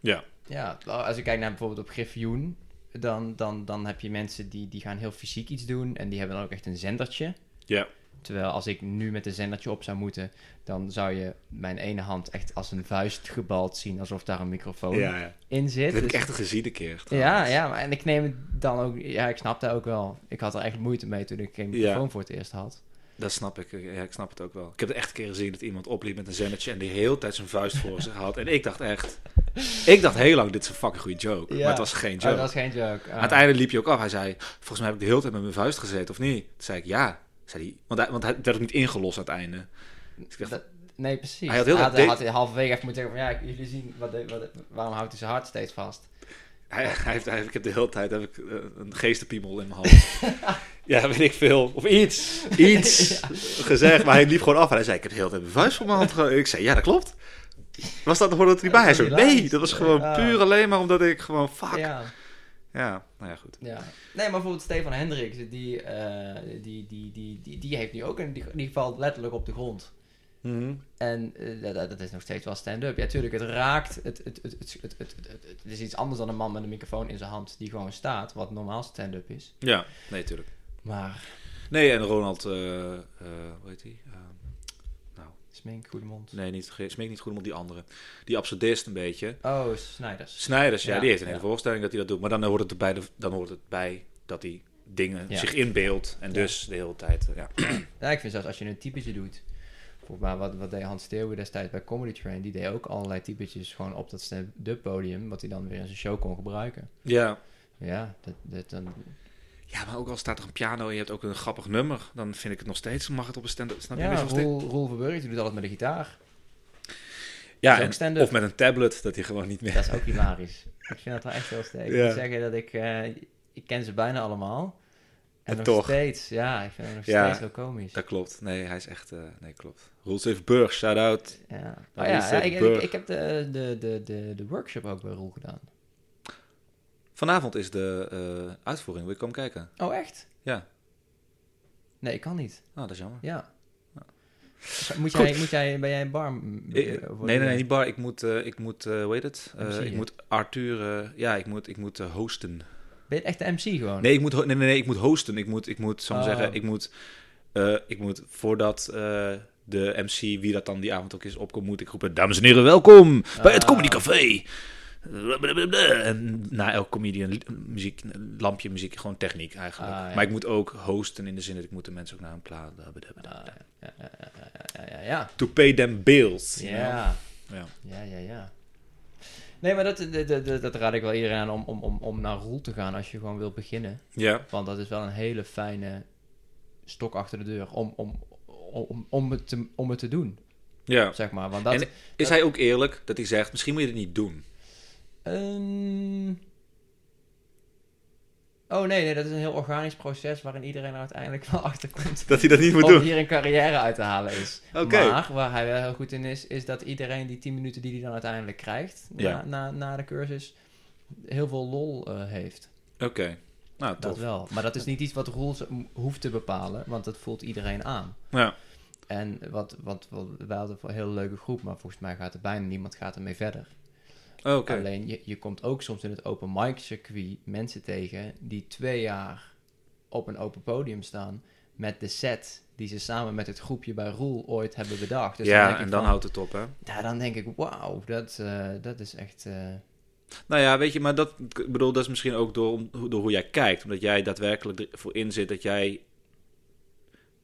ja, Ja, als ik kijk naar bijvoorbeeld op Griffioen, dan, dan, dan heb je mensen die, die gaan heel fysiek iets doen en die hebben dan ook echt een zendertje. ja, Terwijl als ik nu met een zendertje op zou moeten, dan zou je mijn ene hand echt als een vuist gebald zien, alsof daar een microfoon ja, ja. in zit. Dat heb ik Dus- echt gezien een keer. ja, trouwens. ja, maar en ik neem het dan ook, ja, ik snap dat ook wel. Ik had er echt moeite mee toen ik geen Ja. microfoon voor het eerst had. Dat snap ik. Ja, ik snap het ook wel. Ik heb het echt een keer gezien dat iemand opliep met een zendertje en die heel tijd zijn vuist voor zich had. En ik dacht echt, ik dacht heel lang, dit is een fucking goede joke. Ja. Maar het was geen Oh, joke. dat was geen joke. Ah. Aan het einde liep hij ook af. Hij zei, volgens mij heb ik de hele tijd met mijn vuist gezeten, of niet? Toen zei ik, ja. Zei hij, want, hij, want hij werd ook niet ingelost aan het einde. Dus ik dacht, Dat- nee, precies. Hij had heel had, dat- had hij halverwege even moeten zeggen van, ja, jullie zien, wat, wat, waarom houdt hij zijn hart steeds vast? hij, hij heeft, hij, ik heb de hele tijd heb ik, eh, een geestenpiemel in mijn hand. ja, weet ik veel. Of iets. Iets gezegd. Maar hij liep gewoon af. En hij zei, ik heb de hele tijd mijn vuist voor mijn hand. Ik zei, ja, dat klopt. Was dat hoorde dat er niet bij? Hij is nee, dat was gewoon puur alleen maar omdat ik gewoon, fuck. Ja, Ja, nou ja, goed. ja. Nee, maar bijvoorbeeld Stefan Hendricks, die, eh, die, die, die, die, die heeft nu ook een, die, die valt letterlijk op de grond. Mhm. En eh, dat, dat is nog steeds wel stand-up. Ja, tuurlijk, het raakt. Het, het, het, het, is iets anders dan een man met een microfoon in zijn hand die gewoon staat, wat normaal stand-up is. Ja, nee, tuurlijk. Maar, Nee, en Ronald, eh, hoe heet hij? Smink, goede mond. nee, niet, Smeek niet goed, maar die andere. Die absurdist een beetje. Oh, Snijders. Snijders, ja, Ja, die heeft een hele voorstelling dat hij dat doet. Maar dan hoort het erbij, dan hoort het bij dat hij dingen zich inbeeldt. En dus de hele tijd, eh, ja. Ja, ik vind zelfs als je een typetje doet. Mij, wat, wat deed Hans Steeuwen destijds bij Comedy Train? Die deed ook allerlei typetjes gewoon op dat stand-up podium, wat hij dan weer in zijn show kon gebruiken. ja. Ja, dat, dat, dan, Ja, maar ook al staat er een piano en je hebt ook een grappig nummer, dan vind ik het nog steeds, mag het op een stand-up, snap je? ja, je Roel, Roel Verburg, die doet altijd met de gitaar. ja en- of met een tablet, dat hij gewoon niet meer... Dat is ook hilarisch. ik vind dat wel echt heel sterk. Ik moet zeggen dat ik, eh, ik ken ze bijna allemaal. En, En nog toch. steeds, ja, ik vind hem nog Ja. steeds heel komisch. Dat klopt. Nee, hij is echt... eh, nee, klopt. Roel Stevenburg, shout-out. Ja, Nou, oh, ja, ik, ik, burg. ik heb de, de, de, de, de workshop ook bij Roel gedaan. Vanavond is de eh, uitvoering. Wil je komen kijken? Oh, echt? Ja. Nee, ik kan niet. Oh, dat is jammer. Ja. Moet Goed. jij, moet jij, ben jij een bar? m- Eh, nee, nee, nee, niet bar. Ik moet, eh, ik moet eh, hoe heet het? Ik moet Arthur, ja, ik moet, ik moet hosten. Ben je echt de MC gewoon? Nee, ik moet, nee, nee, nee, ik moet hosten. Ik moet, ik moet, zal Oh. zeggen, ik moet, ik moet voordat de MC, wie dat dan die avond ook is, opkomt, moet ik roepen, dames en heren, welkom bij het Ah. Comedy Café. En na elk comedian muziek, lampje muziek, gewoon techniek eigenlijk. Ah, ja. Maar ik moet ook hosten in de zin dat ik moet de mensen ook naar een plaat. Ah, ja, ja, ja. To pay them bills. Ja. Ja. Ja, ja, ja. Nee, maar dat, dat, dat, dat raad ik wel iedereen aan om, om, om, om naar Roel te gaan als je gewoon wilt beginnen. Ja. Want dat is wel een hele fijne stok achter de deur om, om, om, om, het, te, om het te doen, ja. zeg maar. Want dat... En is hij ook eerlijk dat hij zegt, misschien moet je het niet doen? Oh nee, nee, dat is een heel organisch proces waarin iedereen er uiteindelijk wel achter komt. Dat hij dat niet moet om doen? hier een carrière uit te halen is. Oké. Maar waar hij wel heel goed in is, is dat iedereen die 10 minuten die hij dan uiteindelijk krijgt Ja. na, na, na de cursus, heel veel lol eh, heeft. Oké. Nou, Dat wel. Maar dat is niet iets wat Roel m- hoeft te bepalen, want dat voelt iedereen aan. Ja. En wat, wat, wat wij hadden een hele leuke groep, maar volgens mij gaat er bijna niemand gaat ermee verder. Oké. Alleen je, je komt ook soms in het open mic circuit mensen tegen die twee jaar op een open podium staan met de set die ze samen met het groepje bij Roel ooit hebben bedacht. Dus dan ja, en dan van, houdt het op, hè? Ja, dan denk ik, wauw, dat, eh, dat is echt... eh, Nou ja, weet je, maar dat, ik bedoel, dat is misschien ook door, door hoe jij kijkt. Omdat jij daadwerkelijk ervoor inzit dat jij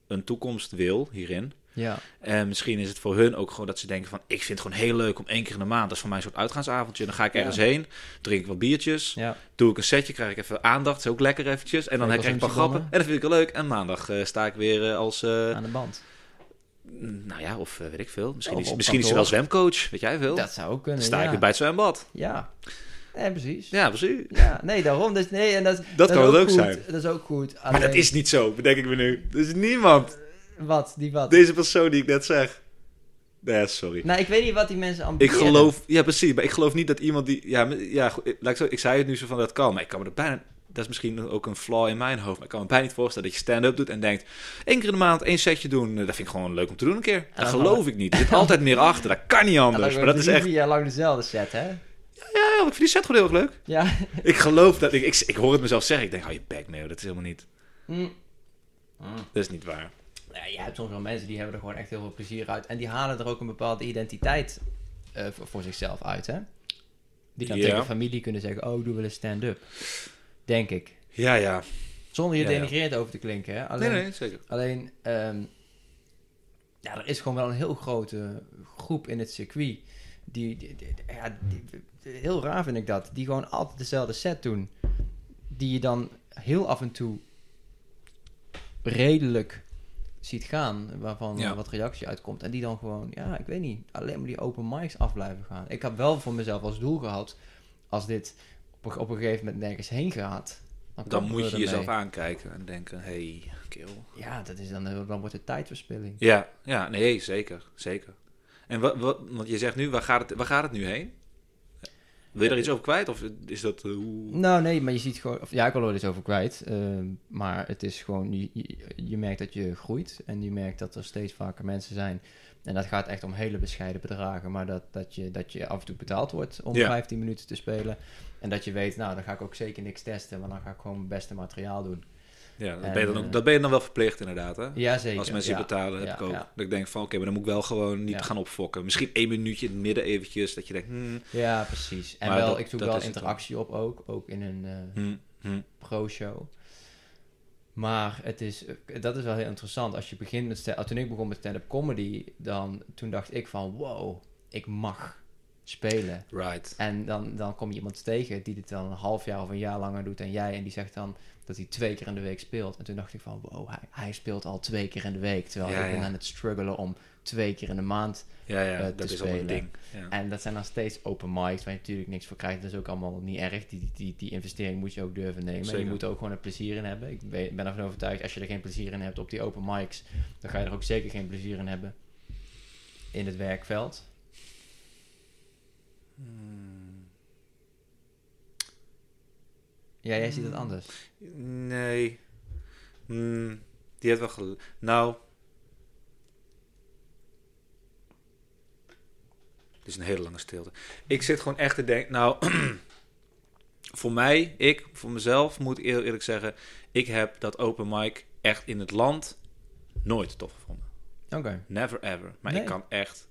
een toekomst wil hierin. Ja. En misschien is het voor hun ook gewoon dat ze denken van... ik vind het gewoon heel leuk om één keer in de maand... dat is voor mij een soort uitgaansavondje. Dan ga ik Ja. ergens heen, drink ik wat biertjes... Ja. doe ik een setje, krijg ik even aandacht. is ook lekker eventjes. En dan krijg ik een paar grappen. En dat vind ik wel leuk. En maandag eh, sta ik weer eh, als... eh, Aan de band. nou ja, of weet ik veel. Misschien, is, misschien is ze wel zwemcoach. Weet jij veel? Dat zou ook kunnen. sta ja. ik weer bij het zwembad. Ja. Nee, precies. Ja, precies. Ja, nee, daarom. Dus, nee, en dat, Dat kan wel leuk goed. zijn. Dat is ook goed. Maar dat is niet zo, bedenk ik me nu. Er is niemand. Wat? Die wat? Deze persoon die ik net zeg. Nee, sorry. Nou, ik weet niet wat die mensen Ik ambiëren. geloof, ja precies, maar ik geloof niet dat iemand die, ja, ja ik- laat ik, zo, ik zei het nu zo van dat kan, maar ik kan me er bijna, dat is misschien ook een flaw in mijn hoofd, maar ik kan me bijna niet voorstellen dat je stand-up doet en denkt, één keer in de maand één setje doen, eh, dat vind ik gewoon leuk om te doen een keer. Dat geloof ik niet. Er zit altijd meer achter, dat kan niet Ja, anders, maar dat is echt, jaar lang dezelfde set, hè? ja, ik vind die set gewoon heel erg leuk. Ja. Ik geloof dat, ik, ik, ik hoor het mezelf zeggen, ik denk, hou je bek, nee, dat is helemaal niet, Hm. dat is niet waar. Ja, je hebt soms wel mensen die hebben er gewoon echt heel veel plezier uit. En die halen er ook een bepaalde identiteit eh, voor, voor zichzelf uit, hè? Die dan tegen familie kunnen zeggen, oh, doe wel eens stand-up. Denk ik. Ja, ja. Zonder je Ja, over te klinken, hè? Alleen, Nee, nee, zeker. Alleen, ehm, ja, er is gewoon wel een heel grote groep in het circuit. Die, die- die- ja, die- heel raar vind ik dat. Die gewoon altijd dezelfde set doen. Die je dan heel af en toe redelijk ziet gaan. Waarvan Ja. wat reactie uitkomt. En die dan gewoon, ja, ik weet niet, alleen maar die open mics af blijven gaan. Ik heb wel voor mezelf als doel gehad. Als dit op een, op een gegeven moment nergens heen gaat. Dan moet je jezelf aankijken en denken, hey, kill. Ja, dat is dan, dan wordt het tijdverspilling. Ja, ja, nee, zeker, zeker. En wat, wat, want je zegt nu, waar gaat, het, waar gaat het nu heen? Wil je daar iets over kwijt? Of is dat... eh, hoe... Nou, nee, maar je ziet gewoon... Of, ja, ik wil er iets over kwijt. ehm, maar het is gewoon... Je, je, je merkt dat je groeit. En je merkt dat er steeds vaker mensen zijn. En dat gaat echt om hele bescheiden bedragen. Maar dat, dat, je, dat je af en toe betaald wordt om Ja. 15 minuten te spelen. En dat je weet, nou, dan ga ik ook zeker niks testen. Want dan ga ik gewoon mijn beste materiaal doen. Ja, dat En, ben, je dan ook, eh, dat ben je dan wel verplicht inderdaad, hè? Ja, zeker. Als mensen je betalen, heb ik ook. Dat ik denk van, oké, maar dan moet ik wel gewoon niet gaan opfokken. Misschien één minuutje in het midden eventjes, dat je denkt, hmm, Ja, precies. En Maar wel, dat- ik dat wel interactie op ook. Ook in een... eh, hmm, hmm. pro-show. Maar het is, dat is wel heel interessant. Als je begint met sta- toen ik begon met stand-up comedy, dan toen dacht ik van wow, ik mag spelen. right. En dan, dan kom je iemand tegen die dit dan een half jaar of een jaar langer doet dan jij. En die zegt dan dat hij twee keer in de week speelt. En toen dacht ik van wow, hij, hij speelt al twee keer in de week. Terwijl Ja, ik ben ja. aan het struggelen om twee keer in de maand. Ja, ja, eh, dat te is al een spelen. ding. Ja. En dat zijn dan steeds open mics waar je natuurlijk niks voor krijgt. Dat is ook allemaal niet erg. Die, die, die investering moet je ook durven nemen. Zeker. je moet er ook gewoon een plezier in hebben. Ik ben ben ervan overtuigd, als je er geen plezier in hebt op die open mics, dan ga je er ook zeker geen plezier in hebben in het werkveld. Hmm. Ja, jij ziet het anders. Nee. Hmm, die heeft wel gel... Nou... Dit is een hele lange stilte. Ik zit gewoon echt te denken... Nou, voor mij, ik, voor mezelf, moet ik heel eerlijk zeggen... Ik heb dat open mic echt in het land nooit tof gevonden. Oké. Never ever. Maar Nee. ik kan echt...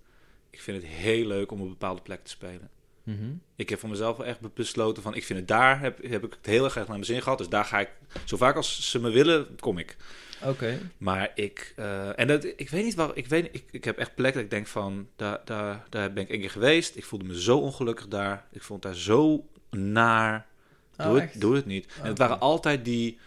Ik vind het heel leuk om op bepaalde plekken te spelen. Mhm. Ik heb voor mezelf wel echt be- besloten van... Ik vind het daar, heb, heb ik het heel erg naar mijn zin gehad. Dus daar ga ik... Zo vaak als ze me willen, kom ik. Oké. Maar ik, eh, en dat, ik weet niet waar, ik weet, ik, ik heb echt plekken dat ik denk van, daar, daar, daar ben ik één keer geweest. Ik voelde me zo ongelukkig daar. Ik vond het daar zo naar. Doe, Oh, het, echt? doe het niet. en het waren altijd die.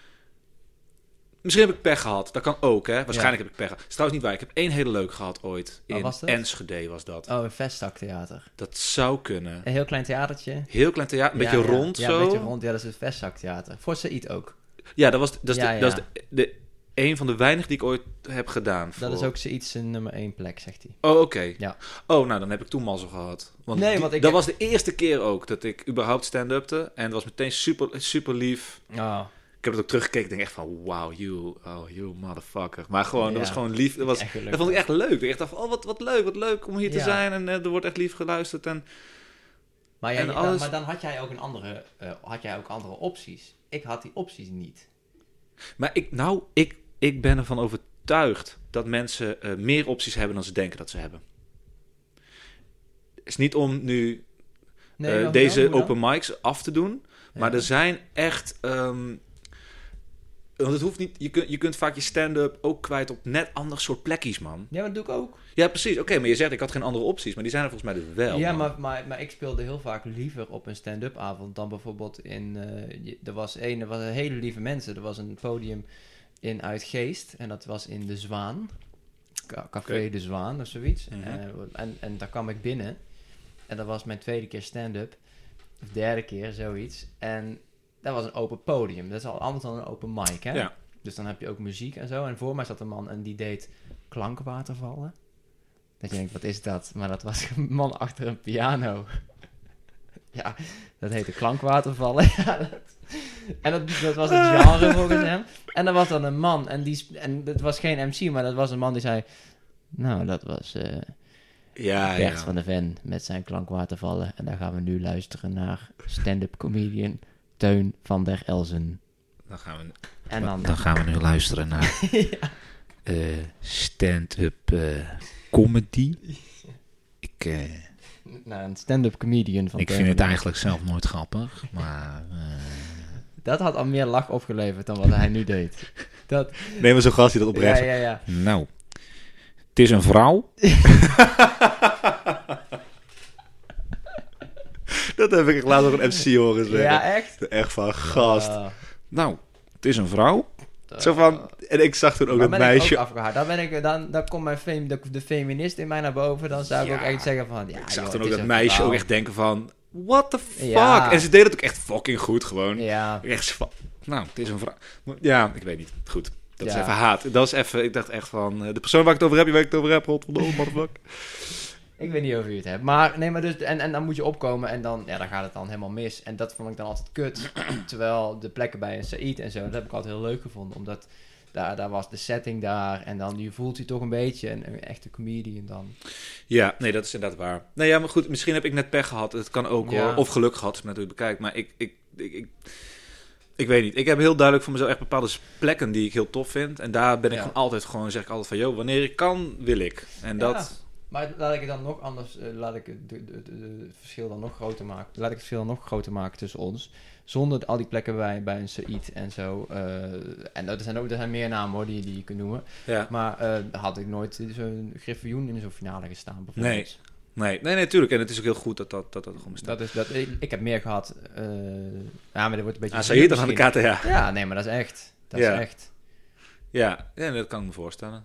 Misschien heb ik pech gehad. Dat kan ook, hè? Waarschijnlijk heb ik pech gehad. Is trouwens niet waar. Ik heb één hele leuk gehad ooit. Waar In was dat? Enschede was dat. Oh, een vestzaktheater. Dat zou kunnen. Een heel klein theatertje. Heel klein theater, een Ja, beetje ja. rond ja, zo. een beetje rond. Ja, dat is het vestzaktheater. Voor Said ook. Ja, dat was, dat is, Ja, de, dat is ja. de, de, een van de weinig die ik ooit heb gedaan. Dat is ook Said zijn nummer één plek, zegt hij. Oh, oké. Ja. Oh, nou, dan heb ik toen mazzel gehad. Want, Nee, die- want ik dat was de eerste keer ook dat ik überhaupt stand-upte. En het was meteen super, super lief. Oh, Ik heb het ook teruggekeken. Ik denk echt van, wow, you, oh, you motherfucker. Maar gewoon, dat was gewoon lief. Dat, was, dat vond ik echt leuk. Ik dacht van, oh, wat, wat leuk, wat leuk om hier te Ja. zijn. En eh, er wordt echt lief geluisterd. En, Maar, jij, En dan- maar dan had jij ook een andere, eh, had jij ook andere opties. Ik had die opties niet. maar ik, nou, ik, ik ben ervan overtuigd dat mensen eh, meer opties hebben dan ze denken dat ze hebben. Het is niet om nu Nee, deze open mics af te doen. Maar Ja. er zijn echt. ehm, Want het hoeft niet, je, kunt, je kunt vaak je stand-up ook kwijt op net ander soort plekjes, man. Ja, maar dat doe ik ook. Ja, precies. Oké, maar je zegt ik had geen andere opties, maar die zijn er volgens mij dus wel. ja, maar, maar, maar ik speelde heel vaak liever op een stand-up avond dan bijvoorbeeld in... eh, er was een, er was een hele lieve mensen. Er was een podium in Uitgeest en dat was in De Zwaan. Ca- Café. De Zwaan of zoiets. Mhm. Eh, en, en daar kwam ik binnen. En dat was mijn tweede keer stand-up. Of derde keer, zoiets. En dat was een open podium. Dat is al anders dan een open mic, hè? Ja. Dus dan heb je ook muziek en zo. En voor mij zat een man en die deed klankwatervallen. Dat je denkt, wat is dat? Maar dat was een man achter een piano. ja, dat heette klankwatervallen. ja, dat- En dat, dat was het genre volgens hem. En er was dan een man en die... En het was geen MC, maar dat was een man die zei... Nou, dat was eh ja, Bert ja. van de Ven met zijn klankwatervallen. En daar gaan we nu luisteren naar stand-up comedian Teun van der Elzen. Dan gaan we, En dan... dan gaan we nu luisteren naar ja. eh, stand-up eh, comedy. Ik, eh, Naar een stand-up comedian van ik Teun vind het eigenlijk zelf nooit grappig, maar... eh, Dat had al meer lach opgeleverd dan wat hij nu deed. Dat, Neem maar zo'n gast die dat ja, oprecht ja, ja. Nou, het is een vrouw. dat heb ik laatst nog een MC horen zeggen. Ja, echt? Echt van gast. Ah, Nou, het is een vrouw. Zo van, en ik zag toen ook dat meisje. ook. Dan, ben ik, dan, dan komt mijn fem, de, de feminist in mij naar boven. Dan zou ik Ja. ook echt zeggen van... Ja, ik zag joh, toen ook dat meisje vrouw. ook echt denken van, what the fuck? Ja. En ze deed het ook echt fucking goed gewoon. Ja, Echt van, nou, het is een vrouw. Ja, ik weet niet. Goed. Dat is even haat. Dat is even, ik dacht echt van, eh, de persoon waar ik het over heb, je waar ik het over heb, godverdomme, motherfucker. Ik weet niet of u het hebt. Maar nee, maar dus... En, en dan moet je opkomen en dan, ja, dan gaat het dan helemaal mis. En dat vond ik dan altijd kut. Terwijl de plekken bij een Said en zo, dat heb ik altijd heel leuk gevonden. Omdat daar, daar was de setting daar. En dan je voelt je toch een beetje een, een echte comedian dan. Ja, nee, dat is inderdaad waar. Nee, ja, maar goed, misschien heb ik net pech gehad. Het kan ook Ja. hoor. Of geluk gehad, als je het natuurlijk bekijkt. Maar ik, ik, ik, ik, ik weet niet. Ik heb heel duidelijk voor mezelf echt bepaalde plekken die ik heel tof vind. En daar ben ik Ja. gewoon altijd gewoon, zeg ik altijd van, joh, wanneer ik kan, wil ik. En dat. Maar laat ik het dan nog anders, eh, laat ik het de, de, de- de verschil dan nog groter maken. Laat ik het verschil nog groter maken tussen ons. Zonder al die plekken bij, bij een Said en zo. eh, en er zijn ook er zijn meer namen hoor, die, die je kunt noemen. ja. Maar eh, had ik nooit zo'n griffioen in zo'n finale gestaan bijvoorbeeld. Nee, nee, nee, tuurlijk. En het is ook heel goed dat dat, dat, dat gewoon bestaat. Dat is, dat, ik, ik heb meer gehad. eh, ja, maar dat wordt een beetje... Ah, zou je dan aan de kaarten, ja. Ja, nee, maar dat is echt. Dat Ja. is echt. Ja, ja, dat kan ik me voorstellen.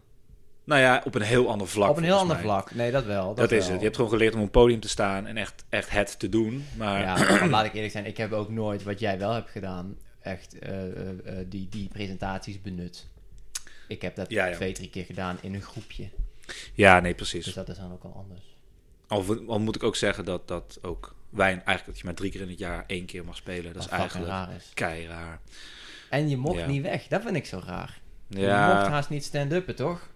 Nou ja, op een heel ander vlak. Op een heel ander mij. vlak. Nee, dat wel. Dat, Dat, is wel. het. Je hebt gewoon geleerd om op een podium te staan en echt, echt het te doen. Maar Ja, maar laat ik eerlijk zijn, ik heb ook nooit wat jij wel hebt gedaan, echt eh, eh, eh, die, die presentaties benut. Ik heb dat Ja, ja. twee, drie keer gedaan in een groepje. ja, nee, precies. Dus dat is dan ook al anders. Al, al moet ik ook zeggen dat dat ook wij eigenlijk dat je maar drie keer in het jaar één keer mag spelen. Dat is eigenlijk raar is. kei raar. En je mocht Ja. niet weg, dat vind ik zo raar. Je mocht haast niet stand-uppen, toch?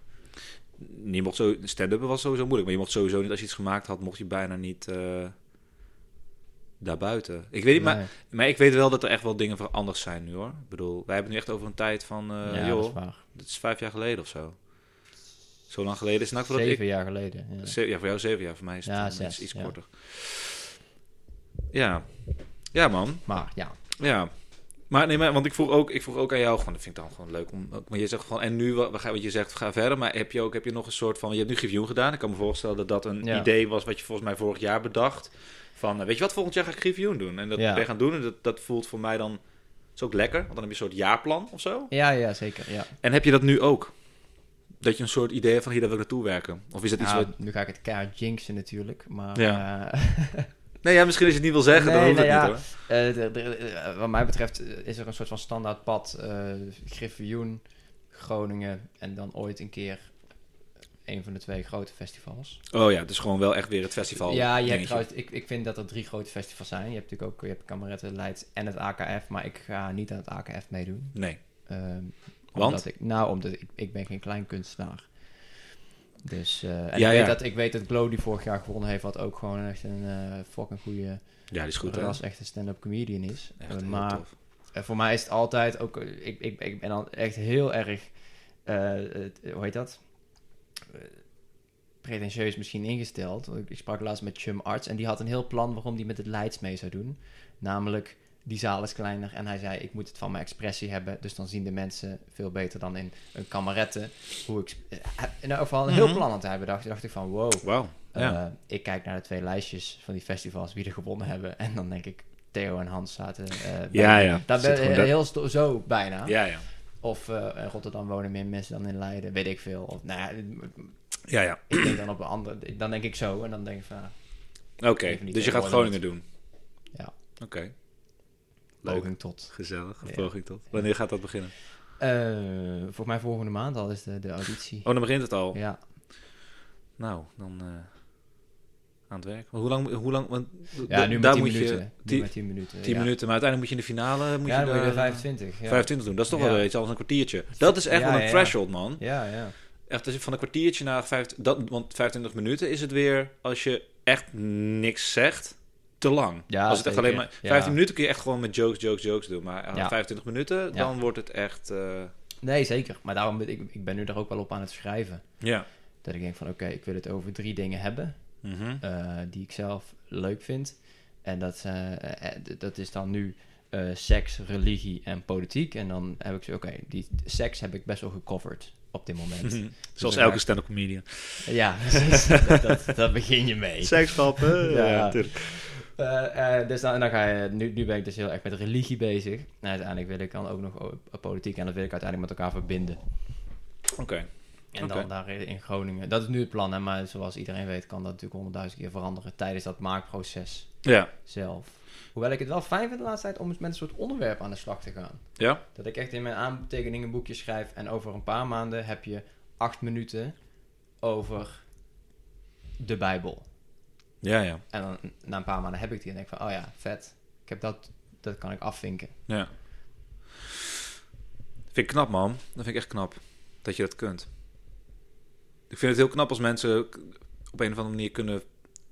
Je mocht zo stand-up was sowieso moeilijk, maar je mocht sowieso niet als je iets gemaakt had, mocht je bijna niet eh daarbuiten. Ik weet niet, maar, Nee. maar ik weet wel dat er echt wel dingen veranderd zijn nu hoor. Ik bedoel, wij hebben nu echt over een tijd van, eh ja, dat joh, is dat is vijf jaar geleden of zo. Zo lang geleden is het nou Zeven ik jaar geleden. Ja. Ze- ja, voor jou zeven jaar, voor mij is het Ja, zes, iets, korter. Ja. Ja, man. Maar ja, Ja. Maar nee, maar, want ik vroeg, ook, ik vroeg ook aan jou, gewoon, dat vind ik dan gewoon leuk om. Maar je zegt gewoon, en nu, wat, wat je zegt, ga verder. Maar heb je ook heb je nog een soort van, je hebt nu Griffioen gedaan. Ik kan me voorstellen dat dat een Ja. idee was wat je volgens mij vorig jaar bedacht. Van, eh, weet je wat, volgend jaar ga ik Griffioen doen. En dat Ja. ben je gaan doen. En dat, dat voelt voor mij dan, is ook lekker. Want dan heb je een soort jaarplan of zo. ja, ja zeker. Ja. En heb je dat nu ook? Dat je een soort idee van, hier, daar wil ik naartoe werken. Of is dat iets Nou, wat... nu ga ik het keihard jinxen natuurlijk, maar... Ja. eh, Nee, ja, misschien als je het niet wil zeggen, dan Nee, hoeft het niet ja. hoor. Eh, de- de- eh, wat mij betreft eh, is er een soort van standaard pad. eh Griffioen, Groningen en dan ooit een keer een van de twee grote festivals. Oh ja, het is gewoon wel echt weer het festival. ja, je hebt trouwens, ik, ik vind dat er drie grote festivals zijn. Je hebt natuurlijk ook je hebt Kameretten, Leids en het AKF, maar ik ga niet aan het AKF meedoen. Nee. Ehm, Want? Ik, nou, omdat ik, ik ben geen klein kunstenaar. Dus, eh, en Ja, ik, weet ja. Dat, ik weet dat Glow die vorig jaar gewonnen heeft, wat ook gewoon echt een eh fucking goede, Ja, die is goed ras echt een stand-up comedian is. Echt maar tof. eh, voor mij is het altijd ook. Ik, ik, ik ben dan echt heel erg. hoe heet dat? Pretentieus misschien ingesteld. Ik sprak laatst met Chum Arts en die had een heel plan waarom die met het Leids mee zou doen. Namelijk die zaal is kleiner. En hij zei, ik moet het van mijn expressie hebben. Dus dan zien de mensen veel beter dan in een kamerette. Hoe ik, eh, in elk geval een heel Mhm. plan had hij bedacht. Dacht ik van, wow. Wauw. eh, Ja. ik kijk naar de twee lijstjes van die festivals, wie er gewonnen hebben. En dan denk ik, Theo en Hans zaten... eh, bij- Ja, ja. Daar ben je heel sto- zo bijna. Ja, ja. Of eh, in Rotterdam wonen meer mensen dan in Leiden, weet ik veel. Of, nou ja, Ja, ja. ik denk dan op een andere... Dan denk ik zo en dan denk ik van... Oké, dus je gaat Groningen doen? Ja. Oké. Leuk. poging tot. Gezellig. Ja. poging tot. Wanneer gaat dat beginnen? Eh volgens mij volgende maand al is de, de auditie. Oh, dan begint het al. Ja, Nou, dan eh, aan het werk. Hoe lang? Hoe lang want ja nu daar 10 moet minuten. je Nu 10 met 10 minuten. 10 ja. minuten, maar uiteindelijk moet je in de finale moet Ja, je dan moet je daar, er 25. Ja. 25 doen. Dat is toch wel iets als een kwartiertje. Dat is echt wel een threshold, man. Ja, ja. Echt, als je van een kwartiertje naar 25, dat, want 25 minuten is het weer, als je echt niks zegt, te lang. Ja, als het echt alleen maar, Ja. 15 minuten kun je echt gewoon met jokes, jokes, jokes doen. Maar Ja. 25 minuten, Ja. dan wordt het echt, eh, Nee, zeker. Maar daarom ben ik, ik ben nu er ook wel op aan het schrijven. ja. Dat ik denk van, oké, ik wil het over drie dingen hebben. Mhm. eh, die ik zelf leuk vind. En dat, d- dat is dan nu seks, religie en politiek. En dan heb ik zo, oké, die seks heb ik best wel gecoverd op dit moment. Mhm. Zoals elke stand-up comedian. ja, precies. dat, dat, daar begin je mee. Seksvappen. Ja. ja, natuurlijk. Eh, eh, dus dan, en dan ga je, nu, nu ben ik dus heel erg met religie bezig. En uiteindelijk wil ik dan ook nog o- politiek en dat wil ik uiteindelijk met elkaar verbinden. Oké. En dan daar in Groningen. Dat is nu het plan, hè, maar zoals iedereen weet kan dat natuurlijk honderdduizend keer veranderen tijdens dat maakproces Ja. zelf. Hoewel ik het wel fijn vind de laatste tijd om met een soort onderwerp aan de slag te gaan. Ja? Dat ik echt in mijn aantekeningen boekje schrijf en over een paar maanden heb je acht minuten over de Bijbel. Ja, ja. En dan na een paar maanden heb ik die en denk ik van, oh ja, vet. Ik heb dat, dat kan ik afvinken. Ja. Vind ik knap, man. Dat vind ik echt knap. Dat je dat kunt. Ik vind het heel knap als mensen op een of andere manier kunnen...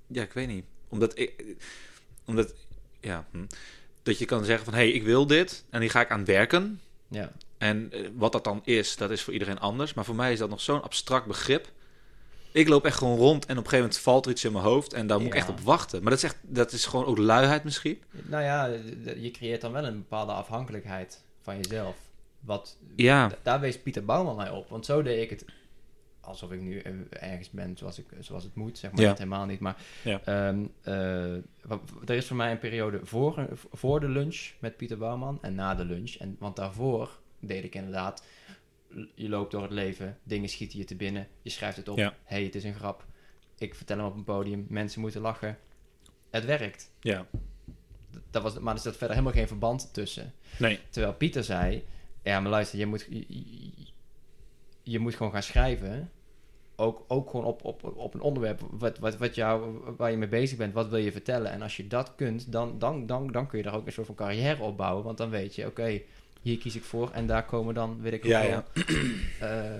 Ja, ik weet niet. Omdat ik... Omdat... Ja. hm. Dat je kan zeggen van... Hé, hey, ik wil dit. En die ga ik aan werken. Ja, En eh, wat dat dan is, dat is voor iedereen anders. Maar voor mij is dat nog zo'n abstract begrip. Ik loop echt gewoon rond en op een gegeven moment valt er iets in mijn hoofd. En daar moet ik echt op wachten. Maar dat is, echt, dat is gewoon ook luiheid misschien. nou ja, je creëert dan wel een bepaalde afhankelijkheid van jezelf. Wat, Ja. daar wees Pieter Bouwman mij op. Want zo deed ik het alsof ik nu eh, ergens ben zoals, ik, zoals het moet, zeg maar. Ja. Dat helemaal niet. Maar Ja. ehm, eh, er is voor mij een periode voor, voor de lunch met Pieter Bouwman en na de lunch. En, want daarvoor deed ik inderdaad, je loopt door het leven, dingen schieten je te binnen, je schrijft het op. Ja. hey, het is een grap. Ik vertel hem op een podium, mensen moeten lachen. Het werkt. Ja. Dat was, maar er zat verder helemaal geen verband tussen. Nee. Terwijl Pieter zei: Ja, maar luister, je moet, je, je- je moet gewoon gaan schrijven. Ook, ook gewoon op, op, op een onderwerp wat, wat, wat jou, waar je mee bezig bent. Wat wil je vertellen? En als je dat kunt, dan, dan, dan, dan kun je daar ook een soort van carrière opbouwen. Want dan weet je, oké, hier kies ik voor. En daar komen dan, weet ik Ja, wel, ja. eh,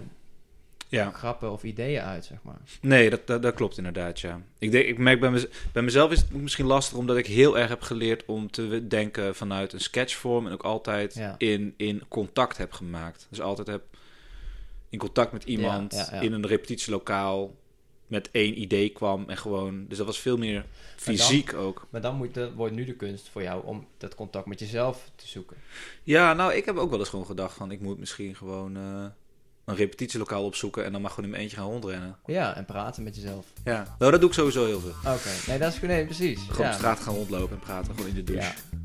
Ja. grappen of ideeën uit, zeg maar. Nee, dat, dat, dat klopt inderdaad, ja. Ik, denk, ik merk bij, mez- bij mezelf is het misschien lastig omdat ik heel erg heb geleerd om te denken vanuit een sketchvorm en ook altijd Ja. in, in contact heb gemaakt. Dus altijd heb in contact met iemand ja. in een repetitielokaal met één idee kwam en gewoon... Dus dat was veel meer fysiek ook. Maar dan moet, dat wordt nu de kunst voor jou om dat contact met jezelf te zoeken. Ja, nou, ik heb ook wel eens gewoon gedacht van ik moet misschien gewoon eh, een repetitielokaal opzoeken en dan mag gewoon in mijn eentje gaan rondrennen. Ja, en praten met jezelf. Ja, nou, dat doe ik sowieso heel veel. Oké, nee, dat is. Nee, precies. Gewoon ja. op straat gaan rondlopen en praten, gewoon in de douche. Ja.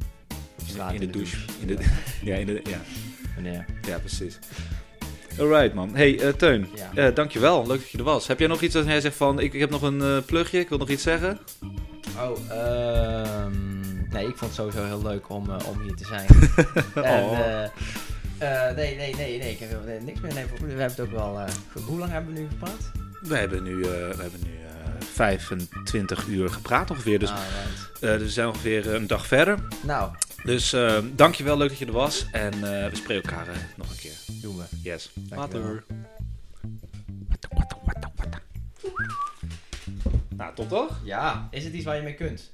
Op straat in, de douche. In de, ja, in de, ja. Meneer. ja, precies. Alright, man. Hey, eh, Teun. Ja. eh, dankjewel. Leuk dat je er was. Heb jij nog iets dat jij zegt van... Ik, ik heb nog een eh, plugje, ik wil nog iets zeggen? Oh, ehm, nee, ik vond het sowieso heel leuk om, om hier te zijn. en, Oh. eh, nee, nee, nee, nee, ik heb niks meer. Nee, we hebben het ook wel... hoe lang hebben we nu gepraat? We hebben nu, we hebben nu eh, 25 uur gepraat ongeveer. Dus, Ah, right. dus we zijn ongeveer een dag verder. Nou, Dus eh, dankjewel, leuk dat je er was. En eh, we spreken elkaar eh, nog een keer. doen we. Yes. Dankjewel. Later. Nou, tot toch? Ja, is het iets waar je mee kunt?